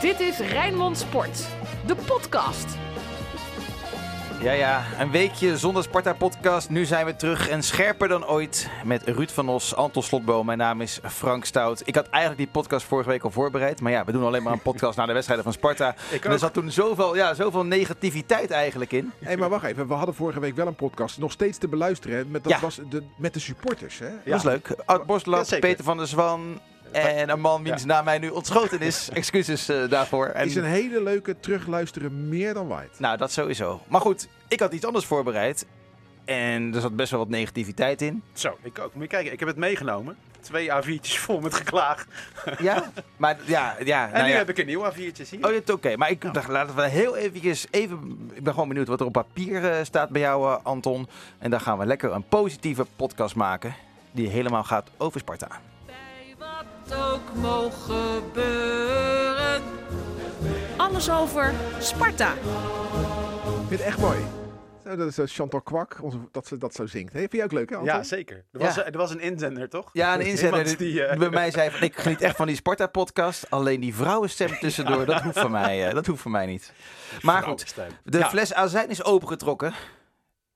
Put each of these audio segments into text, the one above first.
Dit is Rijnmond Sport, de podcast. Ja, ja, een weekje zonder Sparta-podcast. Nu zijn we terug en scherper dan ooit met Ruud van Os, Anton Slotboom. Mijn naam is Frank Stout. Ik had eigenlijk die podcast vorige week al voorbereid. Maar ja, we doen alleen maar een podcast na de wedstrijden van Sparta. En er zat toen zoveel, ja, zoveel negativiteit eigenlijk in. Hé, maar wacht even. We hadden vorige week wel een podcast nog steeds te beluisteren. hè, Met, dat Ja. was de, met de supporters. Hè? Ja. Dat was leuk. Art Ja, zeker. Peter van der Zwan en een man wiens naam mij nu ontschoten is. Excuses eh, daarvoor. En, Is een hele leuke terugluisteren meer dan waard. Nou, dat sowieso. Maar goed, ik had iets anders voorbereid. En er zat best wel wat negativiteit in. Zo, ik ook. Moet je kijken, ik heb het meegenomen. Twee A4'tjes vol met geklaag. Ja, maar ja, ja. En nou nu ja. heb ik een nieuw A4'tje, zie je? Oh, ja, het- oké. Maar ik dacht, laten we heel eventjes, even, ik ben gewoon benieuwd wat er op papier eh, staat bij jou, eh, Anton. En dan gaan we lekker een positieve podcast maken, die helemaal gaat over Sparta. Ook mogen gebeuren. Alles over Sparta. Ik vind het echt mooi. Zo, dat is eh, Chantal Kwak, onze, dat ze dat zo zingt. Hey, vind jij ook leuk, hè? Anton? ja, zeker. Er was, Ja. er was een inzender, toch? Ja, een inzender die, die, eh, bij mij zei van, ik geniet echt van die Sparta-podcast. Alleen die vrouwenstem tussendoor, dat hoeft van mij, eh, dat hoeft van mij niet. Maar goed, de Ja. fles azijn is opengetrokken.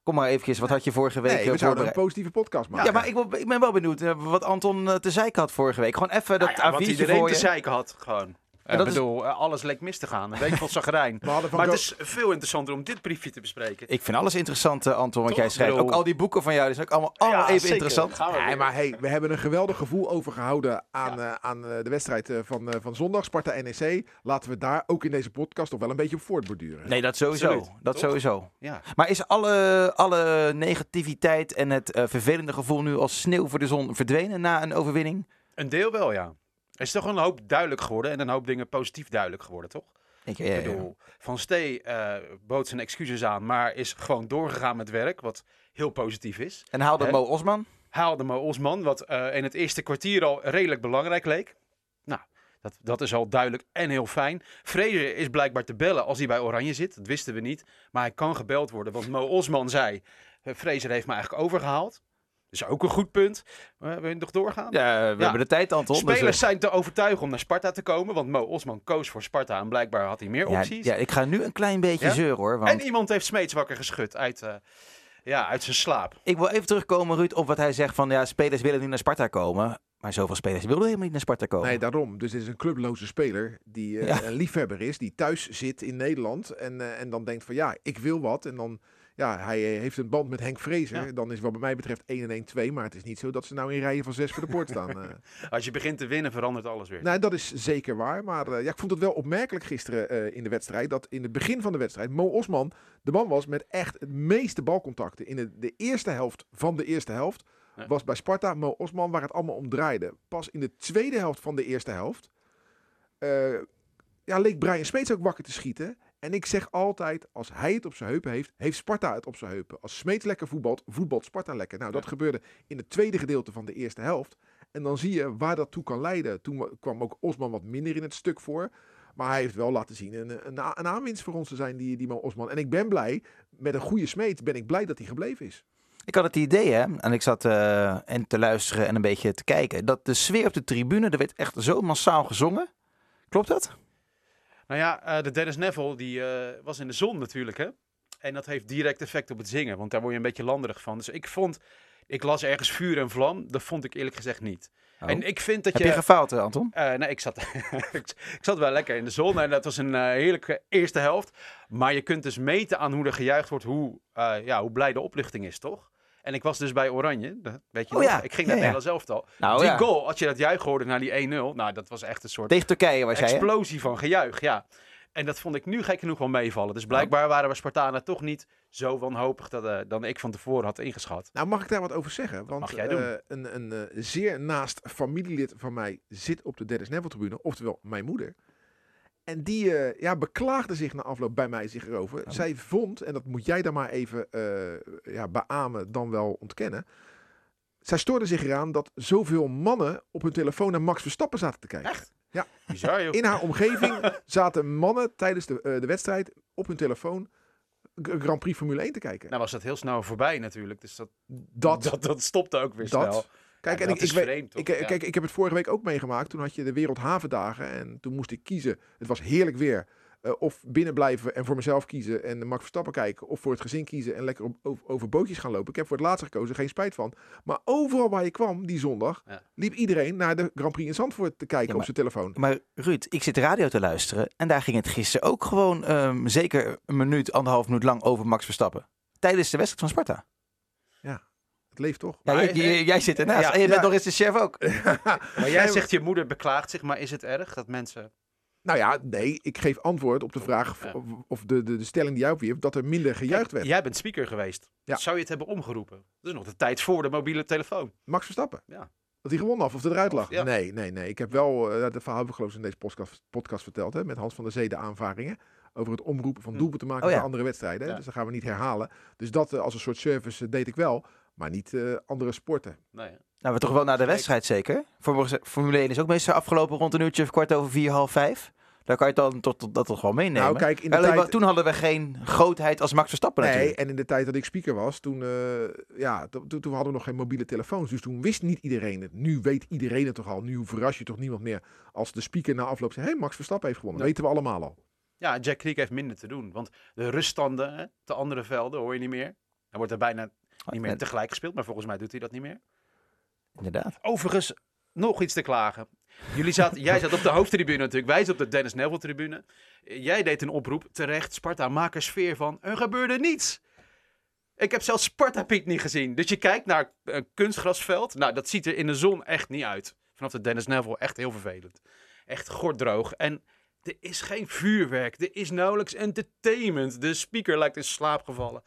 Kom maar eventjes, wat had je vorige week Nee, eh, we zouden een positieve podcast maken. Ja, maar ik, ik ben wel benieuwd eh, wat Anton eh, te zeiken had vorige week. Gewoon even dat Nou ja, wat A4'tje iedereen te zeiken had, gewoon. Ik bedoel, eh, alles leek mis te gaan. Een week van zagrijn. Van Maar het is veel interessanter om dit briefje te bespreken. Ik vind alles interessant, eh, Anton, wat Toch? jij schrijft. Bedoel- Ook al die boeken van jou, die zijn ook allemaal, allemaal Ja, even zeker. interessant. Gaan we Nee, maar hey, we hebben een geweldig gevoel overgehouden aan, eh, aan de wedstrijd van, van zondag, Sparta-NEC. Laten we daar ook in deze podcast toch wel een beetje op voortborduren. Nee, dat sowieso. Absoluut, dat toch? sowieso. Ja. Maar is alle, alle negativiteit en het vervelende gevoel nu als sneeuw voor de zon verdwenen na een overwinning? Een deel wel, ja. Is toch een hoop duidelijk geworden en een hoop dingen positief duidelijk geworden, toch? Ik, ja, ja, Ik ja. bedoel, Van Stee eh, bood zijn excuses aan, maar is gewoon doorgegaan met werk, wat heel positief is. En haalde? Mo Osman? Haalde Mo Osman, wat eh, in het eerste kwartier al redelijk belangrijk leek. Nou, dat, dat is al duidelijk en heel fijn. Fraser is blijkbaar te bellen als hij bij Oranje zit. Dat wisten we niet. Maar hij kan gebeld worden, want Mo Osman zei... Fraser heeft me eigenlijk overgehaald. Dat is ook een goed punt. Eh, wil je nog doorgaan? Ja, we hebben de tijd, Anton. dus, Spelers eh, zijn te overtuigen om naar Sparta te komen. Want Mo Osman koos voor Sparta en blijkbaar had hij meer opties. ja, ik ga nu een klein beetje Ja? zeuren hoor. En Want iemand heeft Smeets wakker geschud uit, eh, ja, uit zijn slaap. ik wil even terugkomen, Ruud, op wat hij zegt van ja, spelers willen niet naar Sparta komen. Maar zoveel spelers wilden helemaal niet naar Sparta komen. Nee, daarom. Dus dit is een clubloze speler die eh, Ja. een liefhebber is, die thuis zit in Nederland en, eh, en dan denkt van ja, ik wil wat. En dan, ja, hij eh, heeft een band met Henk Vrezer. Ja. Dan is wat bij mij betreft 1 en 1 2, maar het is niet zo dat ze nou in rijen van 6 voor de poort staan. eh. Als je begint te winnen, verandert alles weer. nou, dat is zeker waar. Maar eh, ja, ik vond het wel opmerkelijk gisteren in de wedstrijd dat in het begin van de wedstrijd Mo Osman de man was met echt het meeste balcontacten. In de, de eerste helft van de eerste helft Ja. was bij Sparta Mo Osman waar het allemaal om draaide. Pas in de tweede helft van de eerste helft ja, leek Brian Smeets ook wakker te schieten. En ik zeg altijd, als hij het op zijn heupen heeft, heeft Sparta het op zijn heupen. Als Smeets lekker voetbalt, voetbalt Sparta lekker. Nou, dat gebeurde in het tweede gedeelte van de eerste helft. En dan zie je waar dat toe kan leiden. Toen wa- kwam ook Osman wat minder in het stuk voor. Maar hij heeft wel laten zien een, een, een aanwinst voor ons te zijn, die, die man Osman. En ik ben blij, met een goede Smeets ben ik blij dat hij gebleven is. Ik had het idee, hè, en ik zat eh, en te luisteren en een beetje te kijken, dat de sfeer op de tribune, er werd echt zo massaal gezongen. Klopt dat? Nou ja, eh, de Dennis Neville die, eh, was in de zon natuurlijk, hè. En dat heeft direct effect op het zingen, want daar word je een beetje landerig van. Dus ik vond, ik las ergens vuur en vlam. Dat vond ik eerlijk gezegd niet. Oh. En ik vind dat Heb je... je gefaald, eh, Anton? Eh, nee, ik zat, ik zat wel lekker in de zon en dat was een eh, heerlijke eerste helft. Maar je kunt dus meten aan hoe er gejuicht wordt, hoe, ja, hoe blij de opluchting is, toch? En ik was dus bij Oranje, dat weet je Oh nog? ja, Ik ging naar ja. Nederland zelf al. Nou Die ja, goal, als je dat juich hoorde naar die 1-0, nou dat was echt een soort tegen Turkije was jij, hè? explosie van gejuich, ja. En dat vond ik nu gek genoeg wel meevallen. Dus blijkbaar waren we Spartanen toch niet zo wanhopig dat, eh, dan ik van tevoren had ingeschat. Nou, mag ik daar wat over zeggen? Want mag jij doen. eh, een, een eh, zeer naast familielid van mij zit op de Dennis Neville tribune, oftewel mijn moeder. En die eh, ja, beklaagde zich na afloop bij mij zich erover. Oh. Zij vond, en dat moet jij dan maar even eh, ja, beamen dan wel ontkennen. Zij stoorde zich eraan dat zoveel mannen op hun telefoon naar Max Verstappen zaten te kijken. Echt? Ja. Bizar, joh. In haar omgeving zaten mannen tijdens de, eh, de wedstrijd op hun telefoon Grand Prix Formule 1 te kijken. Nou was dat heel snel voorbij natuurlijk. Dus dat, dat, dat, dat stopte ook weer dat, snel. Kijk, Ja, en dat ik, is ik, weet- vreemd, toch? ik, Ja. kijk, ik heb het vorige week ook meegemaakt. Toen had je de Wereldhavendagen en toen moest ik kiezen. Het was heerlijk weer. Eh, of binnen blijven en voor mezelf kiezen en de Max Verstappen kijken. Of voor het gezin kiezen en lekker op, over, over bootjes gaan lopen. Ik heb voor het laatste gekozen, geen spijt van. Maar overal waar je kwam die zondag, Ja. liep iedereen naar de Grand Prix in Zandvoort te kijken Ja, op zijn telefoon. Maar Ruud, ik zit radio te luisteren en daar ging het gisteren ook gewoon ehm, zeker een minuut, anderhalf minuut lang over Max Verstappen. Tijdens de wedstrijd van Sparta. Het leeft toch? Ja, Maar jij, hij- jij- jij zit ernaast Ja, en je bent ja. nog eens de chef ook. Maar jij zegt je moeder beklaagt zich, maar is het erg dat mensen... Nou ja, nee, ik geef antwoord op de vraag of, of de, de, de stelling die jij opwierp, dat er minder gejuicht werd. Jij bent speaker geweest. Ja. Zou je het hebben omgeroepen? Dat is nog de tijd voor de mobiele telefoon. Max Verstappen. Ja. Dat hij gewonnen had of dat eruit lag. Of- ja. Nee, nee, nee. Ik heb wel, eh, dat verhaal heb ik geloof ik in deze podcast, podcast verteld, hè, met Hans van der Zee de aanvaringen. Over het omroepen van Hm. doelpunten maken Oh ja. voor andere wedstrijden. hè. Ja. Dus dat gaan we niet herhalen. Dus dat eh, als een soort service eh, deed ik wel, maar niet eh, andere sporten. Nee. Nou, we toch wel naar de wedstrijd zeker. Formule Formule 1 is ook meestal afgelopen rond een uurtje of kwart over vier, half vijf. Daar kan je het dan tot, tot, dat toch gewoon meenemen. Nou, kijk, in de Alleen, tijd... Toen hadden we geen grootheid als Max Verstappen Nee, natuurlijk. en in de tijd dat ik speaker was, toen, eh, ja, to- to- toen hadden we nog geen mobiele telefoons. Dus toen wist niet iedereen het. Nu weet iedereen het toch al. Nu verras je toch niemand meer als de speaker na afloop zegt... hey, Max Verstappen heeft gewonnen. Ja. Weten we allemaal al. Ja, Jack Creek heeft minder te doen. Want de ruststanden hè, te andere velden hoor je niet meer. Dan wordt er bijna niet meer tegelijk gespeeld. Maar volgens mij doet hij dat niet meer. Inderdaad. Overigens, nog iets te klagen. Jullie zat, jij zat op de hoofdtribune natuurlijk. Wij zaten op de Dennis Neville tribune. Jij deed een oproep. Terecht, Sparta, maak er sfeer van. Er gebeurde niets. Ik heb zelfs Sparta Piet niet gezien. Dus je kijkt naar een kunstgrasveld. Nou, dat ziet er in de zon echt niet uit. Vanaf de Dennis Neville echt heel vervelend. Echt gorddroog. En er is geen vuurwerk. Er is nauwelijks entertainment. De speaker lijkt in slaap gevallen.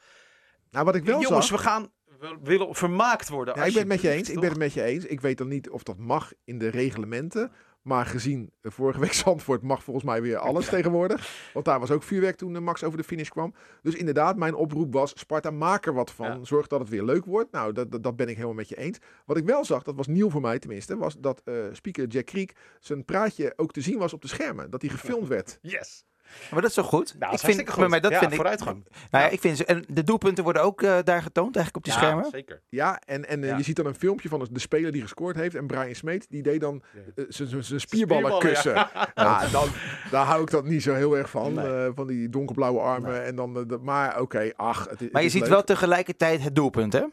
Nou, wat ik wel Jongens, zag... we gaan we willen vermaakt worden. Ja, ik ben het met je eens. Ik ben het met je eens. Ik weet dan niet of dat mag in de reglementen. Maar gezien eh, vorige week Zandvoort mag volgens mij weer alles tegenwoordig. Want daar was ook vuurwerk toen Max over de finish kwam. Dus inderdaad, mijn oproep was: Sparta, maak er wat van. Ja. Zorg dat het weer leuk wordt. Nou, dat, dat, dat ben ik helemaal met je eens. Wat ik wel zag, dat was nieuw voor mij tenminste, was dat eh, speaker Jack Creek zijn praatje ook te zien was op de schermen. Dat hij gefilmd werd. Yes. Maar dat is toch goed? Nou, ik ik vind, vind, maar dat ja, vind ik. vooruitgang. Nou ja, ik vind ze, en de doelpunten worden ook eh, daar getoond, eigenlijk op die Ja, schermen. zeker. Ja, en, en eh, Ja. je ziet dan een filmpje van de speler die gescoord heeft. En Brian Smeet, die deed dan eh, zijn- spierballen kussen. ja. Ja, dan, daar hou ik dat niet zo heel erg van. Nee. eh, van die donkerblauwe armen. En dan, de- maar oké, ach. Het, is- Maar je het ziet leuk. wel tegelijkertijd het doelpunt, hè?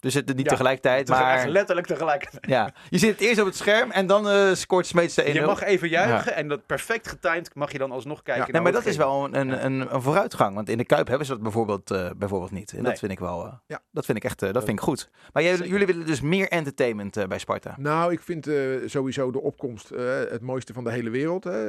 Dus het, niet Ja, tegelijkertijd, Tegelijk- maar... Letterlijk tegelijkertijd. Ja. Je zit het eerst op het scherm en dan eh, scoort Smeets de 1-0. Je mag even juichen en dat perfect getimed mag je dan alsnog kijken. Ja, naar Nee, maar dat is wel een, een, een, een vooruitgang. Want in de Kuip hebben ze dat bijvoorbeeld, eh, bijvoorbeeld niet. En Nee. dat vind ik wel... eh, Ja. Dat vind ik echt eh, dat vind ik goed. Maar jij, jullie willen dus meer entertainment eh, bij Sparta. Nou, ik vind eh, sowieso de opkomst eh, het mooiste van de hele wereld. Hè.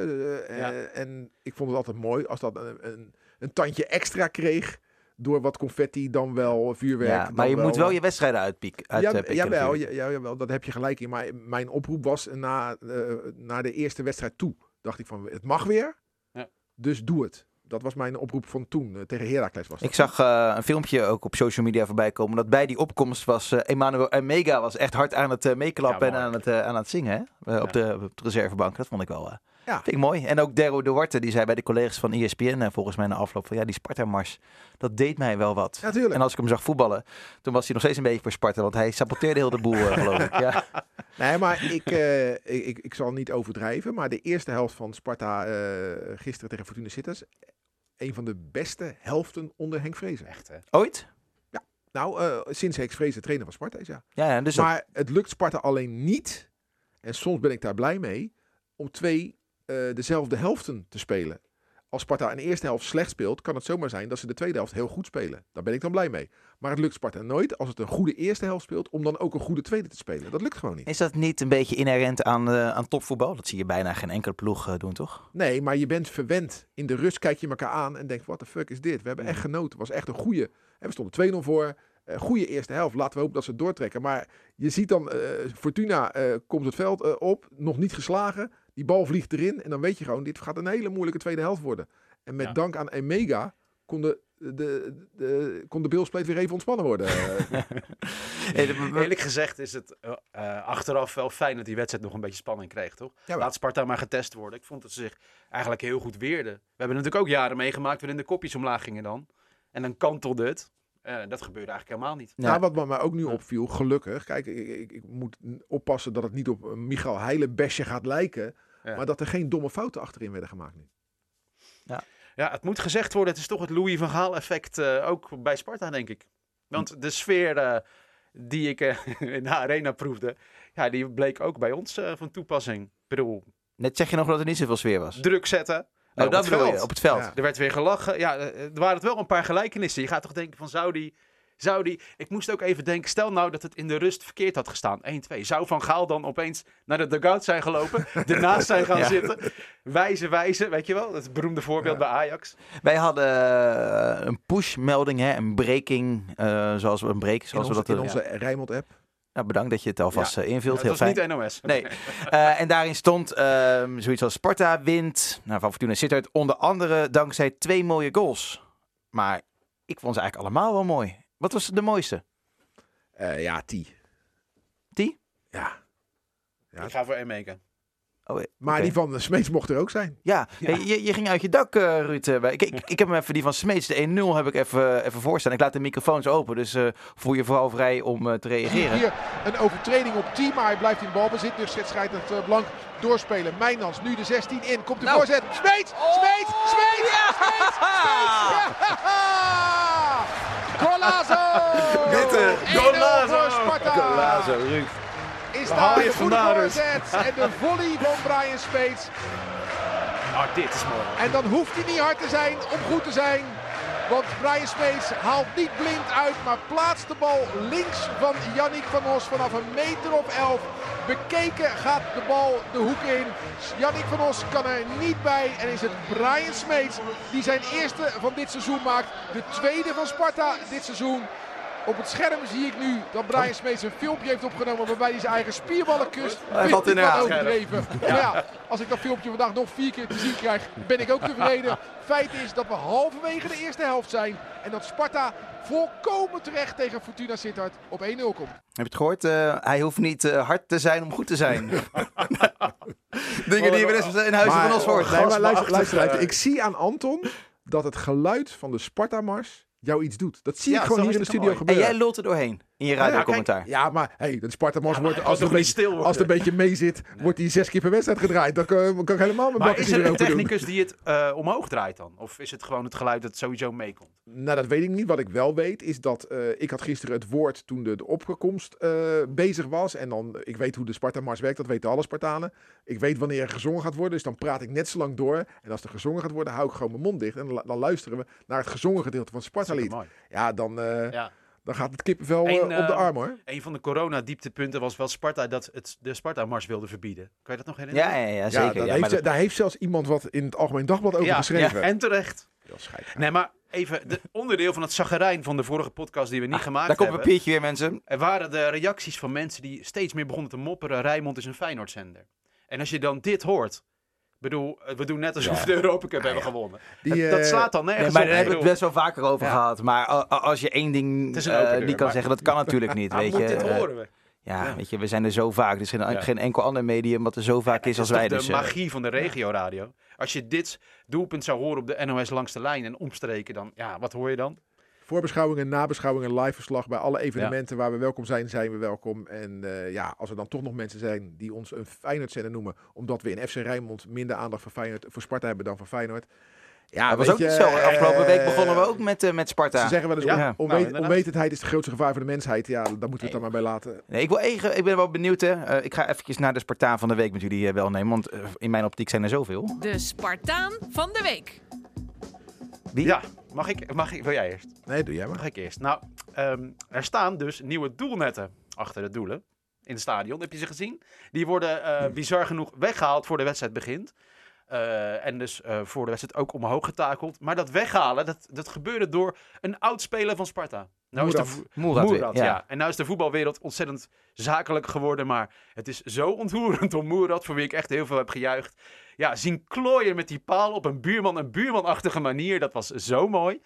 Ja. en ik vond het altijd mooi als dat een, een, een tandje extra kreeg. Door wat confetti, dan wel vuurwerk. Ja, maar je moet wel eh, je wedstrijden uitpieken. Uit, ja, jawel, ja, jawel, dat heb je gelijk in. Maar mijn oproep was na, eh, naar de eerste wedstrijd toe. Dacht ik van, het mag weer, Ja. dus doe het. Dat was mijn oproep van toen. eh, tegen Heracles was dat. Ik zag eh, een filmpje ook op social media voorbij komen. Dat bij die opkomst was eh Emmanuel Mega was echt hard aan het meeklappen Ja, en aan het, aan het zingen hè? Op, de, op de reservebank. Dat vond ik wel. Ja. Vind ik mooi. En ook Dero Duarte, die zei bij de collega's van ESPN eh, volgens mij na afloop van ja, die Sparta-mars, dat deed mij wel wat. Ja, tuurlijk. En als ik hem zag voetballen, toen was hij nog steeds een beetje voor Sparta, want hij saboteerde heel de boel, eh, geloof ik. Ja. Nee, maar ik, eh, ik, ik, ik zal niet overdrijven. Maar de eerste helft van Sparta eh, gisteren tegen Fortuna Sittard. Een van de beste helften onder Henk Vrezen. Echt, hè? Ooit? Nou, eh, sinds Henk Vrezen trainer van Sparta is, ja. Ja, ja, dus Maar het lukt Sparta alleen niet. En soms ben ik daar blij mee. Om twee eh, dezelfde helften te spelen. Als Sparta een eerste helft slecht speelt, kan het zomaar zijn dat ze de tweede helft heel goed spelen. Daar ben ik dan blij mee. Maar het lukt Sparta nooit, als het een goede eerste helft speelt, om dan ook een goede tweede te spelen. Dat lukt gewoon niet. is dat niet een beetje inherent aan, eh, aan topvoetbal? Dat zie je bijna geen enkele ploeg eh, doen, toch? Nee, maar je bent verwend. In de rust kijk je elkaar aan en denkt, wat de fuck is dit? We hebben echt genoten. Het was echt een goede. En we stonden 2-0 voor. Goede eerste helft. Laten we hopen dat ze het doortrekken. Maar je ziet dan, Fortuna komt het veld op. Nog niet geslagen. Die bal vliegt erin. En dan weet je gewoon, dit gaat een hele moeilijke tweede helft worden. En met Ja. dank aan Emega kon de, de, de, kon de weer even ontspannen worden. De- Eerlijk gezegd is het eh, achteraf wel fijn dat die wedstrijd nog een beetje spanning kreeg, toch? Laat Sparta maar getest worden. Ik vond dat ze zich eigenlijk heel goed weerden. We hebben natuurlijk ook jaren meegemaakt waarin de kopjes omlaag gingen dan. En dan kantelde het. Eh, dat gebeurde eigenlijk helemaal niet. Ja. Nou, wat me- mij ook nu opviel, gelukkig. Kijk, ik, ik, ik moet oppassen dat het niet op een Michael Heilenbesje gaat lijken. Ja. Maar dat er geen domme fouten achterin werden gemaakt nu. Ja, het moet gezegd worden, het is toch het Louis van Gaal effect eh, ook bij Sparta, denk ik. Want de sfeer eh, die ik eh, in de arena proefde, ja, die bleek ook bij ons eh, van toepassing. Ik bedoel, Net zeg je nog dat er niet zoveel sfeer was. druk zetten. Oh, Nou, op dat het bedoel je, veld. op het veld. Ja. Er werd weer gelachen. Ja, eh, er waren het wel een paar gelijkenissen. Je gaat toch denken van, zou die... Zou die... Ik moest ook even denken, stel nou dat het in de rust verkeerd had gestaan. 1-2. Zou Van Gaal dan opeens naar de dugout zijn gelopen? ernaast zijn gaan Ja. zitten? Wijzen, wijzen, weet je wel? Het beroemde voorbeeld bij Ajax. Wij hadden eh, een push-melding, hè, een breaking, eh, zoals we een break, In zoals onze, we dat in eh, onze Rijnmond-app. Nou, bedankt dat je het alvast eh, invult. Ja, Heel dat was fijn. niet NOS. Nee. Eh, en daarin stond ehm, zoiets als Sparta wint. Nou, van Fortuna Sittard onder andere dankzij twee mooie goals. Maar ik vond ze eigenlijk allemaal wel mooi. Wat was de mooiste? Eh, ja, T. T? Ja. Ja. Ik ga voor Emeke. Oh, eh, Maar die van de Smeets mocht er ook zijn. Ja, je, je ging uit je dak, eh, Ruud. eh, Ik, ik, ik heb hem even die van Smeets, de 1-0, heb ik even, even voorstaan. Ik laat de microfoons open, dus eh, voel je vooral vrij om eh, te reageren. Hier een overtreding op team, maar hij blijft in balbezit. Dus zet scheidsrechter het blank doorspelen. Mijnans nu de 16 in. Komt de Nou. voorzet. Smeets! Smeets! Smeets! Smeets! Smeets! Ja! Golazo! Witte, 1-0 voor Sparta. Golazo, Ruud. Is haal daar je de goede voorzet. En de volley van Brian Smeets. Oh, dit is mooi. En dan hoeft hij niet hard te zijn om goed te zijn. Want Brian Smeets haalt niet blind uit, maar plaatst de bal links van Yannick van Os vanaf een meter of elf. Bekeken gaat de bal de hoek in. Yannick van Os kan er niet bij. En is het Brian Smeets die zijn eerste van dit seizoen maakt. De tweede van Sparta dit seizoen. Op het scherm zie ik nu dat Brian Smeets een filmpje heeft opgenomen waarbij hij zijn eigen spierballen kust. Hij valt in. Maar ja, als ik dat filmpje vandaag nog vier keer te zien krijg, ben ik ook tevreden. Feit is dat we halverwege de eerste helft zijn. En dat Sparta volkomen terecht tegen Fortuna Sittard op 1-0 komt. Heb je het gehoord? Eh, hij hoeft niet eh, hard te zijn om goed te zijn. Dingen die je wel eens in huizen van ons hoort. nee, maar luister, gasmachtig, luister, luister. Ik zie aan Anton dat het geluid van de Sparta-mars jou iets doet. Dat zie Ja, ik gewoon hier in de studio mooi. En gebeuren. jij lult er doorheen in je ja, radiocommentaar. Ja, maar hey, de Sparta-mars Ja, maar wordt, als, het een beetje, stil worden? als het een beetje mee zit, wordt hij zes keer per wedstrijd gedraaid. Dan kan, kan ik helemaal mijn Maar is er een doen. technicus die het eh, omhoog draait dan? Of is het gewoon het geluid dat sowieso meekomt? Nou, dat weet ik niet. Wat ik wel weet is dat eh, ik had gisteren het woord toen de, de opkomst eh, bezig was. En dan, ik weet hoe de Sparta-mars werkt, dat weten alle Spartanen. Ik weet wanneer er gezongen gaat worden, dus dan praat ik net zo lang door. En als er gezongen gaat worden, hou ik gewoon mijn mond dicht. En dan, dan luisteren we naar het gezongen gedeelte van het Sparta-lied. Ja, dan, eh, Ja. Dan gaat het kippenvel eh, Eén, op de eh, arm hoor. Een van de corona-dieptepunten was wel Sparta dat het de Sparta-mars wilde verbieden. Kan je dat nog herinneren? Ja, ja, ja, Ja, zeker. dat Ja, heeft, maar dat- daar heeft zelfs iemand wat in het Algemeen Dagblad over Ja, geschreven. En terecht. Nee, maar even, de onderdeel van het zagarijn van de vorige podcast die we niet gemaakt Ah, Daar komt een hebben. papiertje weer, mensen. Er waren de reacties van mensen die steeds meer begonnen te mopperen. Rijnmond is een Feyenoord-zender. En als je dan dit hoort. Ik bedoel, eh, we doen net alsof Ja. we de Europa Cup hebben gewonnen. Die, dat, dat eh, slaat dan Nee, nergens maar op. daar hebben we het best wel vaker over Ja. gehad. Maar als je één ding is eh, niet deur, kan maar- zeggen, dat kan natuurlijk niet. nou, weet je. dit Eh, horen we. ja, Ja. weet je, we zijn er zo vaak. Er is geen, Ja. geen enkel ander medium wat er zo vaak is als wij. toch Dus, de eh, magie van de regioradio. Als je dit doelpunt zou horen op de NOS langs de lijn en omstreken, dan, ja, wat hoor je dan? Voorbeschouwingen, nabeschouwingen, live verslag bij alle evenementen waar we welkom zijn, zijn we welkom. En eh, ja, als er dan toch nog mensen zijn die ons een Feyenoord-zender noemen, omdat we in FC Rijnmond minder aandacht voor, Feyenoord, voor Sparta hebben dan voor Feyenoord. Ja, dat was ook je, niet zo. Afgelopen week eh, begonnen we ook met, eh, met Sparta. Ze zeggen wel eens, Ja, on- nou, onwet- onwetendheid is de grootste gevaar voor de mensheid. Ja, daar moeten we het dan maar bij laten. Nee, ik, wil even, ik ben wel benieuwd. Hè. Eh, ik ga eventjes naar de Spartaan van de week met jullie wel nemen. Want in mijn optiek zijn er zoveel. De Spartaan van de week. Wie? Ja, mag ik, mag ik, wil jij eerst? Nee, doe jij maar. Mag ik eerst? Nou, ehm, er staan dus nieuwe doelnetten achter de doelen in het stadion. Heb je ze gezien? Die worden eh, bizar genoeg weggehaald voor de wedstrijd begint. Eh, en dus eh, voor de wedstrijd ook omhoog getakeld. Maar dat weghalen, dat, dat gebeurde door een oud speler van Sparta. Nou is de ja. ja. En nou is de voetbalwereld ontzettend zakelijk geworden. Maar het is zo ontroerend om Moerad, voor wie ik echt heel veel heb gejuicht. Ja, zien klooien met die paal op een buurman, een buurmanachtige manier. Dat was zo mooi.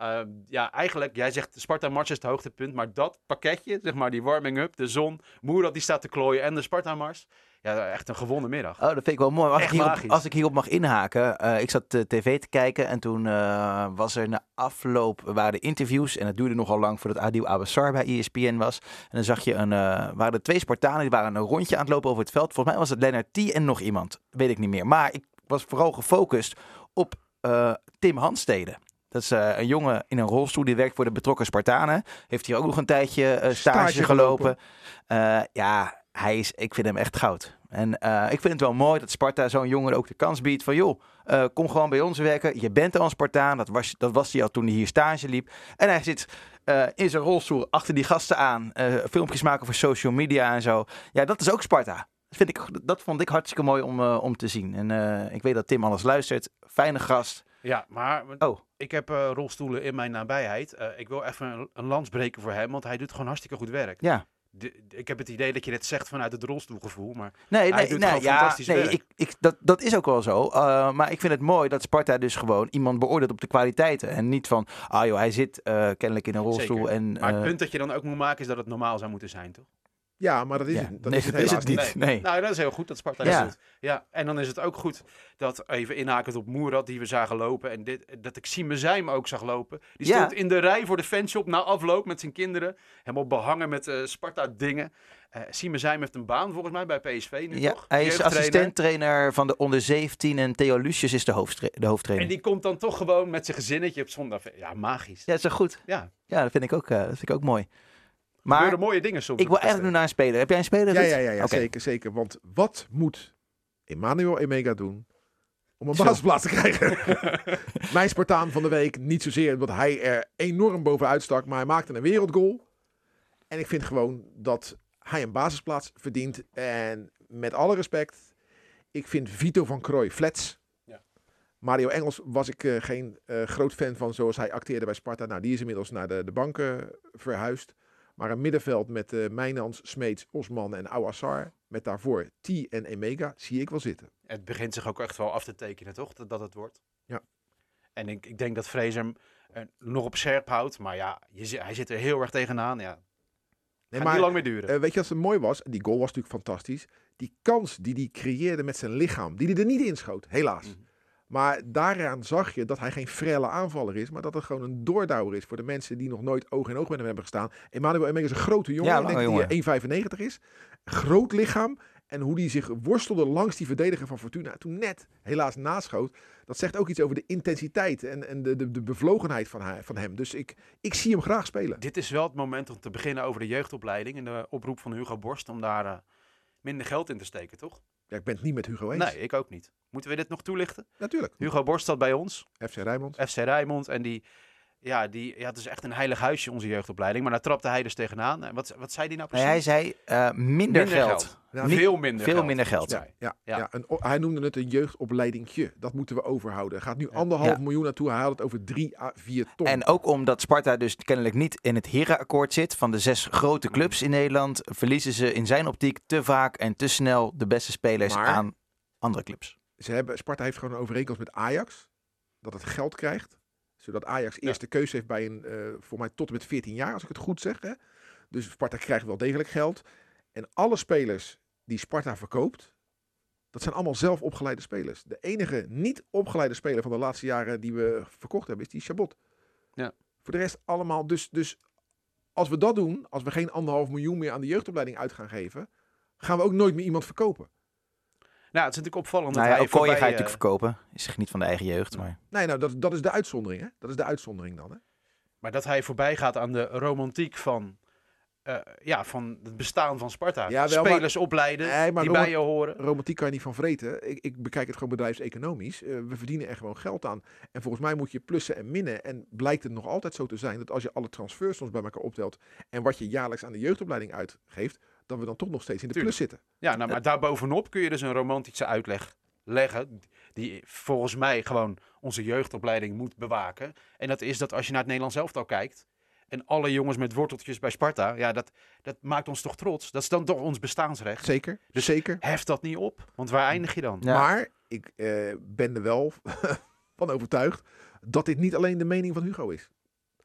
Uh, ja, eigenlijk, jij zegt Sparta Mars is het hoogtepunt. Maar dat pakketje, zeg maar die warming-up, de zon, Moerad die staat te klooien en de Sparta Mars. Ja, echt een gewonnen middag. Oh, dat vind ik wel mooi. Als, ik Echt hierop, magisch. als ik hierop mag inhaken. eh, ik zat eh, tv te kijken en toen eh, was er na afloop waren de interviews. En het duurde nogal lang voordat Adil Abassar bij ESPN was. En dan zag je een, eh, waren er twee Spartanen die waren een rondje aan het lopen over het veld. Volgens mij was het Lennart T en nog iemand. Weet ik niet meer. Maar ik was vooral gefocust op eh, Tim Handstede. Dat is eh, een jongen in een rolstoel die werkt voor de betrokken Spartanen. Heeft hier ook nog een tijdje stage, Stage gelopen. Eh, ja, hij is, ik vind hem echt goud. En eh, ik vind het wel mooi dat Sparta zo'n jongen ook de kans biedt van... joh, eh, kom gewoon bij ons werken. Je bent al een Spartaan. Dat was, dat was hij al toen hij hier stage liep. En hij zit eh, in zijn rolstoel achter die gasten aan. filmpjes maken voor social media en zo. Ja, dat is ook Sparta. Dat, vind ik, dat vond ik hartstikke mooi om, om te zien. En ik weet dat Tim alles luistert. Fijne gast. Ja, maar Oh. ik heb rolstoelen in mijn nabijheid. Ik wil even een, een lans breken voor hem, want hij doet gewoon hartstikke goed werk. Ja. De- ik heb het idee dat je dit zegt vanuit het rolstoelgevoel, maar Nee, nee, nee, ja, nee ik, ik, dat, dat is ook wel zo. Uh, maar ik vind het mooi dat Sparta dus gewoon iemand beoordeelt op de kwaliteiten. En niet van, ah joh, hij zit uh, kennelijk in een rolstoel. Zeker. En, maar het uh, punt dat je dan ook moet maken is dat het normaal zou moeten zijn, toch? Ja, maar dat is ja, het. Dat nee, is het dat is het niet. Nee. Nou, dat is heel goed dat Sparta Ja. doet. Ja, en dan is het ook goed dat, even inhakend op Moerad, die we zagen lopen, en dit, dat ik Sime Zijm ook zag lopen. Die Ja. stond in de rij voor de fanshop na afloop met zijn kinderen. Helemaal behangen met eh, Sparta-dingen. Eh Sime Zijm heeft een baan volgens mij bij PSV nu, Ja, toch? hij is assistenttrainer van de onder 17 en Theo Lucius is de, hoofdstra- de hoofdtrainer. En die komt dan toch gewoon met zijn gezinnetje op zondag. Ja, magisch. Ja, dat is goed. Ja, Ja, dat vind ik ook, uh, dat vind ik ook mooi. Maar mooie dingen soms. ik wil eigenlijk nu naar een speler. Heb jij een speler? Ja, ja, ja, ja zeker, zeker. Want wat moet Emmanuel Emega doen om een basisplaats te krijgen? Mijn Spartaan van de week, niet zozeer omdat hij er enorm bovenuit stak, maar hij maakte een wereldgoal. En ik vind gewoon dat hij een basisplaats verdient. En met alle respect, ik vind Vito van Krooi flats. Ja. Mario Engels was ik eh, geen eh, groot fan van zoals hij acteerde bij Sparta. Nou, die is inmiddels naar de, de banken verhuisd. Maar een middenveld met eh Mijnans, Smeets, Osman en Ouassar. Met daarvoor T en Emega zie ik wel zitten. Het begint zich ook echt wel af te tekenen, toch? Dat, dat het wordt. Ja. En ik, ik denk dat Fraser hem eh, nog op scherp houdt. Maar ja, je, hij zit er heel erg tegenaan. Ja, Nee, gaat niet lang meer duren. Eh, weet je wat zo mooi was? Die goal was natuurlijk fantastisch. Die kans die hij creëerde met zijn lichaam, die hij er niet inschoot, helaas. Mhm. Maar daaraan zag je dat hij geen frelle aanvaller is, maar dat het gewoon een doordouwer is voor de mensen die nog nooit oog in oog met hem hebben gestaan. Emmanuel Emega is een grote jongen, Ja, ik denk lange dat hij 1,95 is. Groot lichaam. En hoe die zich worstelde langs die verdediger van Fortuna, toen net helaas naschoot, dat zegt ook iets over de intensiteit en, en de, de, de bevlogenheid van, van hem. Dus ik, ik zie hem graag spelen. Dit is wel het moment om te beginnen over de jeugdopleiding. En de oproep van Hugo Borst om daar eh, minder geld in te steken, toch? Ja, ik ben het niet met Hugo eens. Nee, ik ook niet. Moeten we dit nog toelichten? Natuurlijk. Hugo Borst zat bij ons, FC Rijnmond. FC Rijnmond. En die, ja, die, ja, het is echt een heilig huisje, onze jeugdopleiding. Maar daar trapte hij dus tegenaan. En wat, wat zei hij nou Nee, precies? hij zei eh, minder, geld. Ja, Niet- veel minder veel geld. minder geld. Ja. Ja, Ja. ja. een, o- hij noemde het een jeugdopleidingje. Dat moeten we overhouden. Er gaat nu anderhalf Ja. miljoen naartoe. Hij haalt het over drie à vier ton. En ook omdat Sparta dus kennelijk niet in het herenakkoord zit van de zes grote clubs in Nederland, verliezen ze in zijn optiek te vaak en te snel de beste spelers Maar- aan andere clubs. Ze hebben, Sparta heeft gewoon een overeenkomst met Ajax. Dat het geld krijgt. Zodat Ajax eerste keuze heeft bij een, eh voor mij tot en met 14 jaar, als ik het goed zeg. Hè? Dus Sparta krijgt wel degelijk geld. En alle spelers die Sparta verkoopt, dat zijn allemaal zelf opgeleide spelers. De enige niet opgeleide speler van de laatste jaren die we verkocht hebben, is die Chabot. Ja. Voor de rest allemaal. Dus, dus als we dat doen, als we geen anderhalf miljoen meer aan de jeugdopleiding uit gaan geven, gaan we ook nooit meer iemand verkopen. Nou, het is natuurlijk opvallend Nou dat ja, hij Okoye ga je voorbij, eh, natuurlijk verkopen. Is zich niet van de eigen jeugd, maar... Nee, nou, dat, dat is de uitzondering. Hè? Dat is de uitzondering dan. Hè? Maar dat hij voorbij gaat aan de romantiek van, eh, ja, van het bestaan van Sparta. Ja, wel, Spelers opleiden Nee, maar die bij je horen. Romantiek kan je niet van vreten. Ik, ik bekijk het gewoon bedrijfseconomisch. Eh, we verdienen er gewoon geld aan. En volgens mij moet je plussen en minnen. En blijkt het nog altijd zo te zijn dat als je alle transfers soms bij elkaar optelt en wat je jaarlijks aan de jeugdopleiding uitgeeft, dat we dan toch nog steeds in de Tuurlijk. plus zitten. Ja, nou, maar daarbovenop kun je dus een romantische uitleg leggen. Die volgens mij gewoon onze jeugdopleiding moet bewaken. En dat is dat als je naar het Nederlands elftal kijkt. En alle jongens met worteltjes bij Sparta. Ja, dat, dat maakt ons toch trots. Dat is dan toch ons bestaansrecht. Zeker, Dus- zeker. Heft dat niet op. Want waar eindig je dan? Ja. Maar ik eh, ben er wel van overtuigd dat dit niet alleen de mening van Hugo is.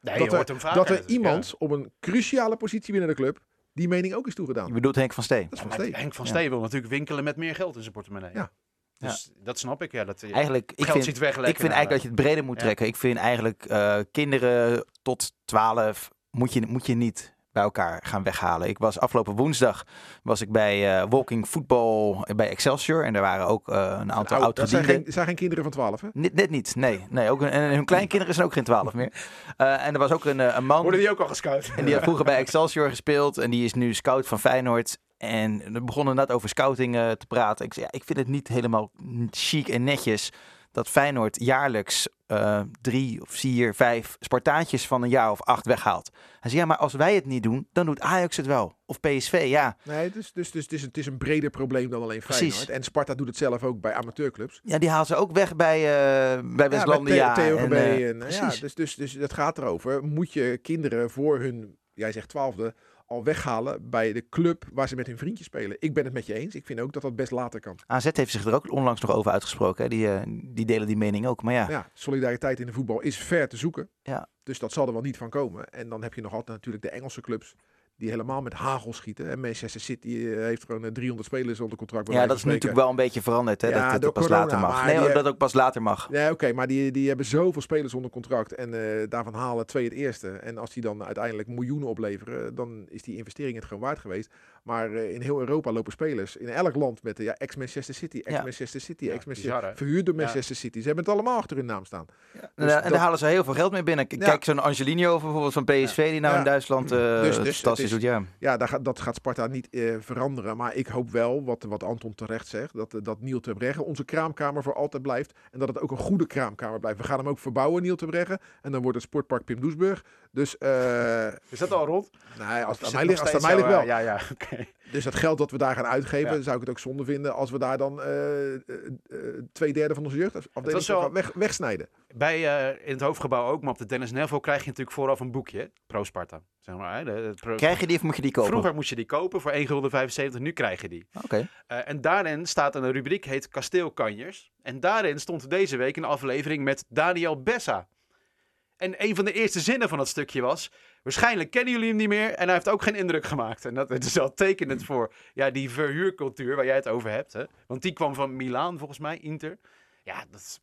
Nee, dat je er, hoort hem vaker dat er iemand op een cruciale positie binnen de club die mening ook is toegedaan. Je bedoelt Henk van Steen. Dat is van Maar Steen. Henk van Ja. Steen wil natuurlijk winkelen met meer geld in zijn portemonnee. Ja. Dus dat snap ik. Ja, dat, je Eigenlijk, ik geld vind, ziet ik vind eigenlijk dat je het breder moet Ja. trekken. Ik vind eigenlijk eh, kinderen tot 12 moet je, moet je niet bij elkaar gaan weghalen. Ik was afgelopen woensdag was ik bij eh, Walking Football bij Excelsior en er waren ook eh, een aantal Oud- dat zijn geen, zijn geen kinderen van 12, hè? Net, net niet, nee. nee ook een, en hun kleinkinderen zijn ook geen 12 meer. Eh, en er was ook een, een man. Worden die ook al gescout? En die had vroeger bij Excelsior gespeeld. En die is nu scout van Feyenoord. En we begonnen net over scouting te praten. Ik zei, ja, ik vind het niet helemaal chic en netjes dat Feyenoord jaarlijks eh, drie of vier, vijf Spartaatjes van een jaar of acht weghaalt. Hij zei, ja, maar als wij het niet doen, dan doet Ajax het wel. Of PSV, ja. Nee, dus, dus, dus, het, is, het is een breder probleem dan alleen Precies. Feyenoord. En Sparta doet het zelf ook bij amateurclubs. Ja, die halen ze ook weg bij, eh bij Westlandia. Ja, Theo en, eh, en, ja, precies. dus, dus, dus het gaat erover. Moet je kinderen voor hun, jij zegt twaalfde, al weghalen bij de club waar ze met hun vriendjes spelen? Ik ben het met je eens. Ik vind ook dat dat best later kan. AZ heeft zich er ook onlangs nog over uitgesproken. Hè. Die, eh, die delen die mening ook. Maar ja, Ja, solidariteit in de voetbal is ver te zoeken. Ja. Dus dat zal er wel niet van komen. En dan heb je nog altijd natuurlijk de Engelse clubs die helemaal met hagel schieten. En Manchester City eh, heeft gewoon eh, 300 spelers onder contract. ja dat is nu spreken. natuurlijk wel een beetje veranderd. Hè, Ja, dat het pas corona, later mag. Nee, die- dat ook pas later mag. Ja, oké, maar die, die hebben zoveel spelers onder contract en eh, daarvan halen twee het eerste. En als die dan uiteindelijk miljoenen opleveren, dan is die investering het gewoon waard geweest. Maar eh, in heel Europa lopen spelers in elk land met eh, ja, ex-Manchester City, ex-Manchester City, ex-Manchester verhuurd door Ja. Manchester City. Ze hebben het allemaal achter hun naam staan. En, Dus daar- en dat- daar halen ze heel veel geld mee binnen. Kijk, zo'n Angelino bijvoorbeeld van PSV, die nou Ja. in Duitsland eh Dus- dus fantastisch is-. Ja. Ja, daar dat gaat Sparta niet eh, veranderen. Maar ik hoop wel, wat, wat Anton terecht zegt, dat, eh, dat Niel Terbregge onze kraamkamer voor altijd blijft. En dat het ook een goede kraamkamer blijft. We gaan hem ook verbouwen, Niel Terbregge. En dan wordt het sportpark Pim Doesburg. Dus, eh Is dat al rond? nee, als het aan mij ligt, als het aan mij ligt zo, wel. Ja, ja, oké. Dus dat geld dat we daar gaan uitgeven, Ja. zou ik het ook zonde vinden als we daar dan twee derde van onze jeugdafdeling wel- gaan weg, wegsnijden. Bij, eh, in het hoofdgebouw ook, maar op de Dennis Neville krijg je natuurlijk vooraf een boekje. Pro Sparta. Zeg maar, hè, de, de pro- Krijg je die of moet je die kopen? Vroeger moest je die kopen voor 1,75 gulden, nu krijg je die. Oké. Eh, en daarin staat een rubriek, heet Kasteelkanjers. En daarin stond deze week een aflevering met Daniel Bessa. En een van de eerste zinnen van dat stukje was... Waarschijnlijk kennen jullie hem niet meer en hij heeft ook geen indruk gemaakt. En dat is wel tekenend voor ja, die verhuurcultuur waar jij het over hebt. Hè? Want die kwam van Milaan volgens mij, Inter. Ja, dat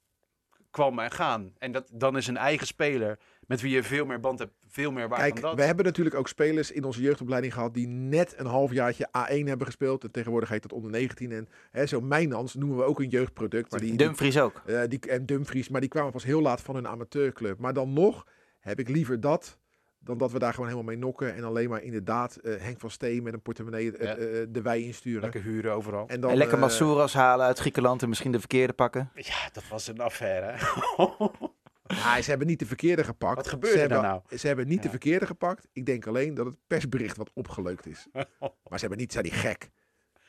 kwam en gaan. En dat, dan is een eigen speler met wie je veel meer band hebt, veel meer waard Kijk, dan dat. we hebben natuurlijk ook spelers in onze jeugdopleiding gehad die net een halfjaartje A1 hebben gespeeld. En tegenwoordig heet dat onder 19. En hè, zo Mijnans noemen we ook een jeugdproduct. Maar die, Dumfries ook. eh, die, en Dumfries, maar die kwamen pas heel laat van een amateurclub. Maar dan nog heb ik liever dat dan dat we daar gewoon helemaal mee nokken. En alleen maar inderdaad eh, Henk van Steen met een portemonnee eh, Ja. eh, de wei insturen. Lekker huren overal. En dan, en lekker Massouras halen uit Griekenland en misschien de verkeerde pakken. Ja, dat was een affaire. Ja, ze hebben niet de verkeerde gepakt. Wat gebeurde ze daar hebben, nou? Ze hebben niet de verkeerde gepakt. Ik denk alleen dat het persbericht wat opgeleukt is. maar ze hebben niet, zijn die gek.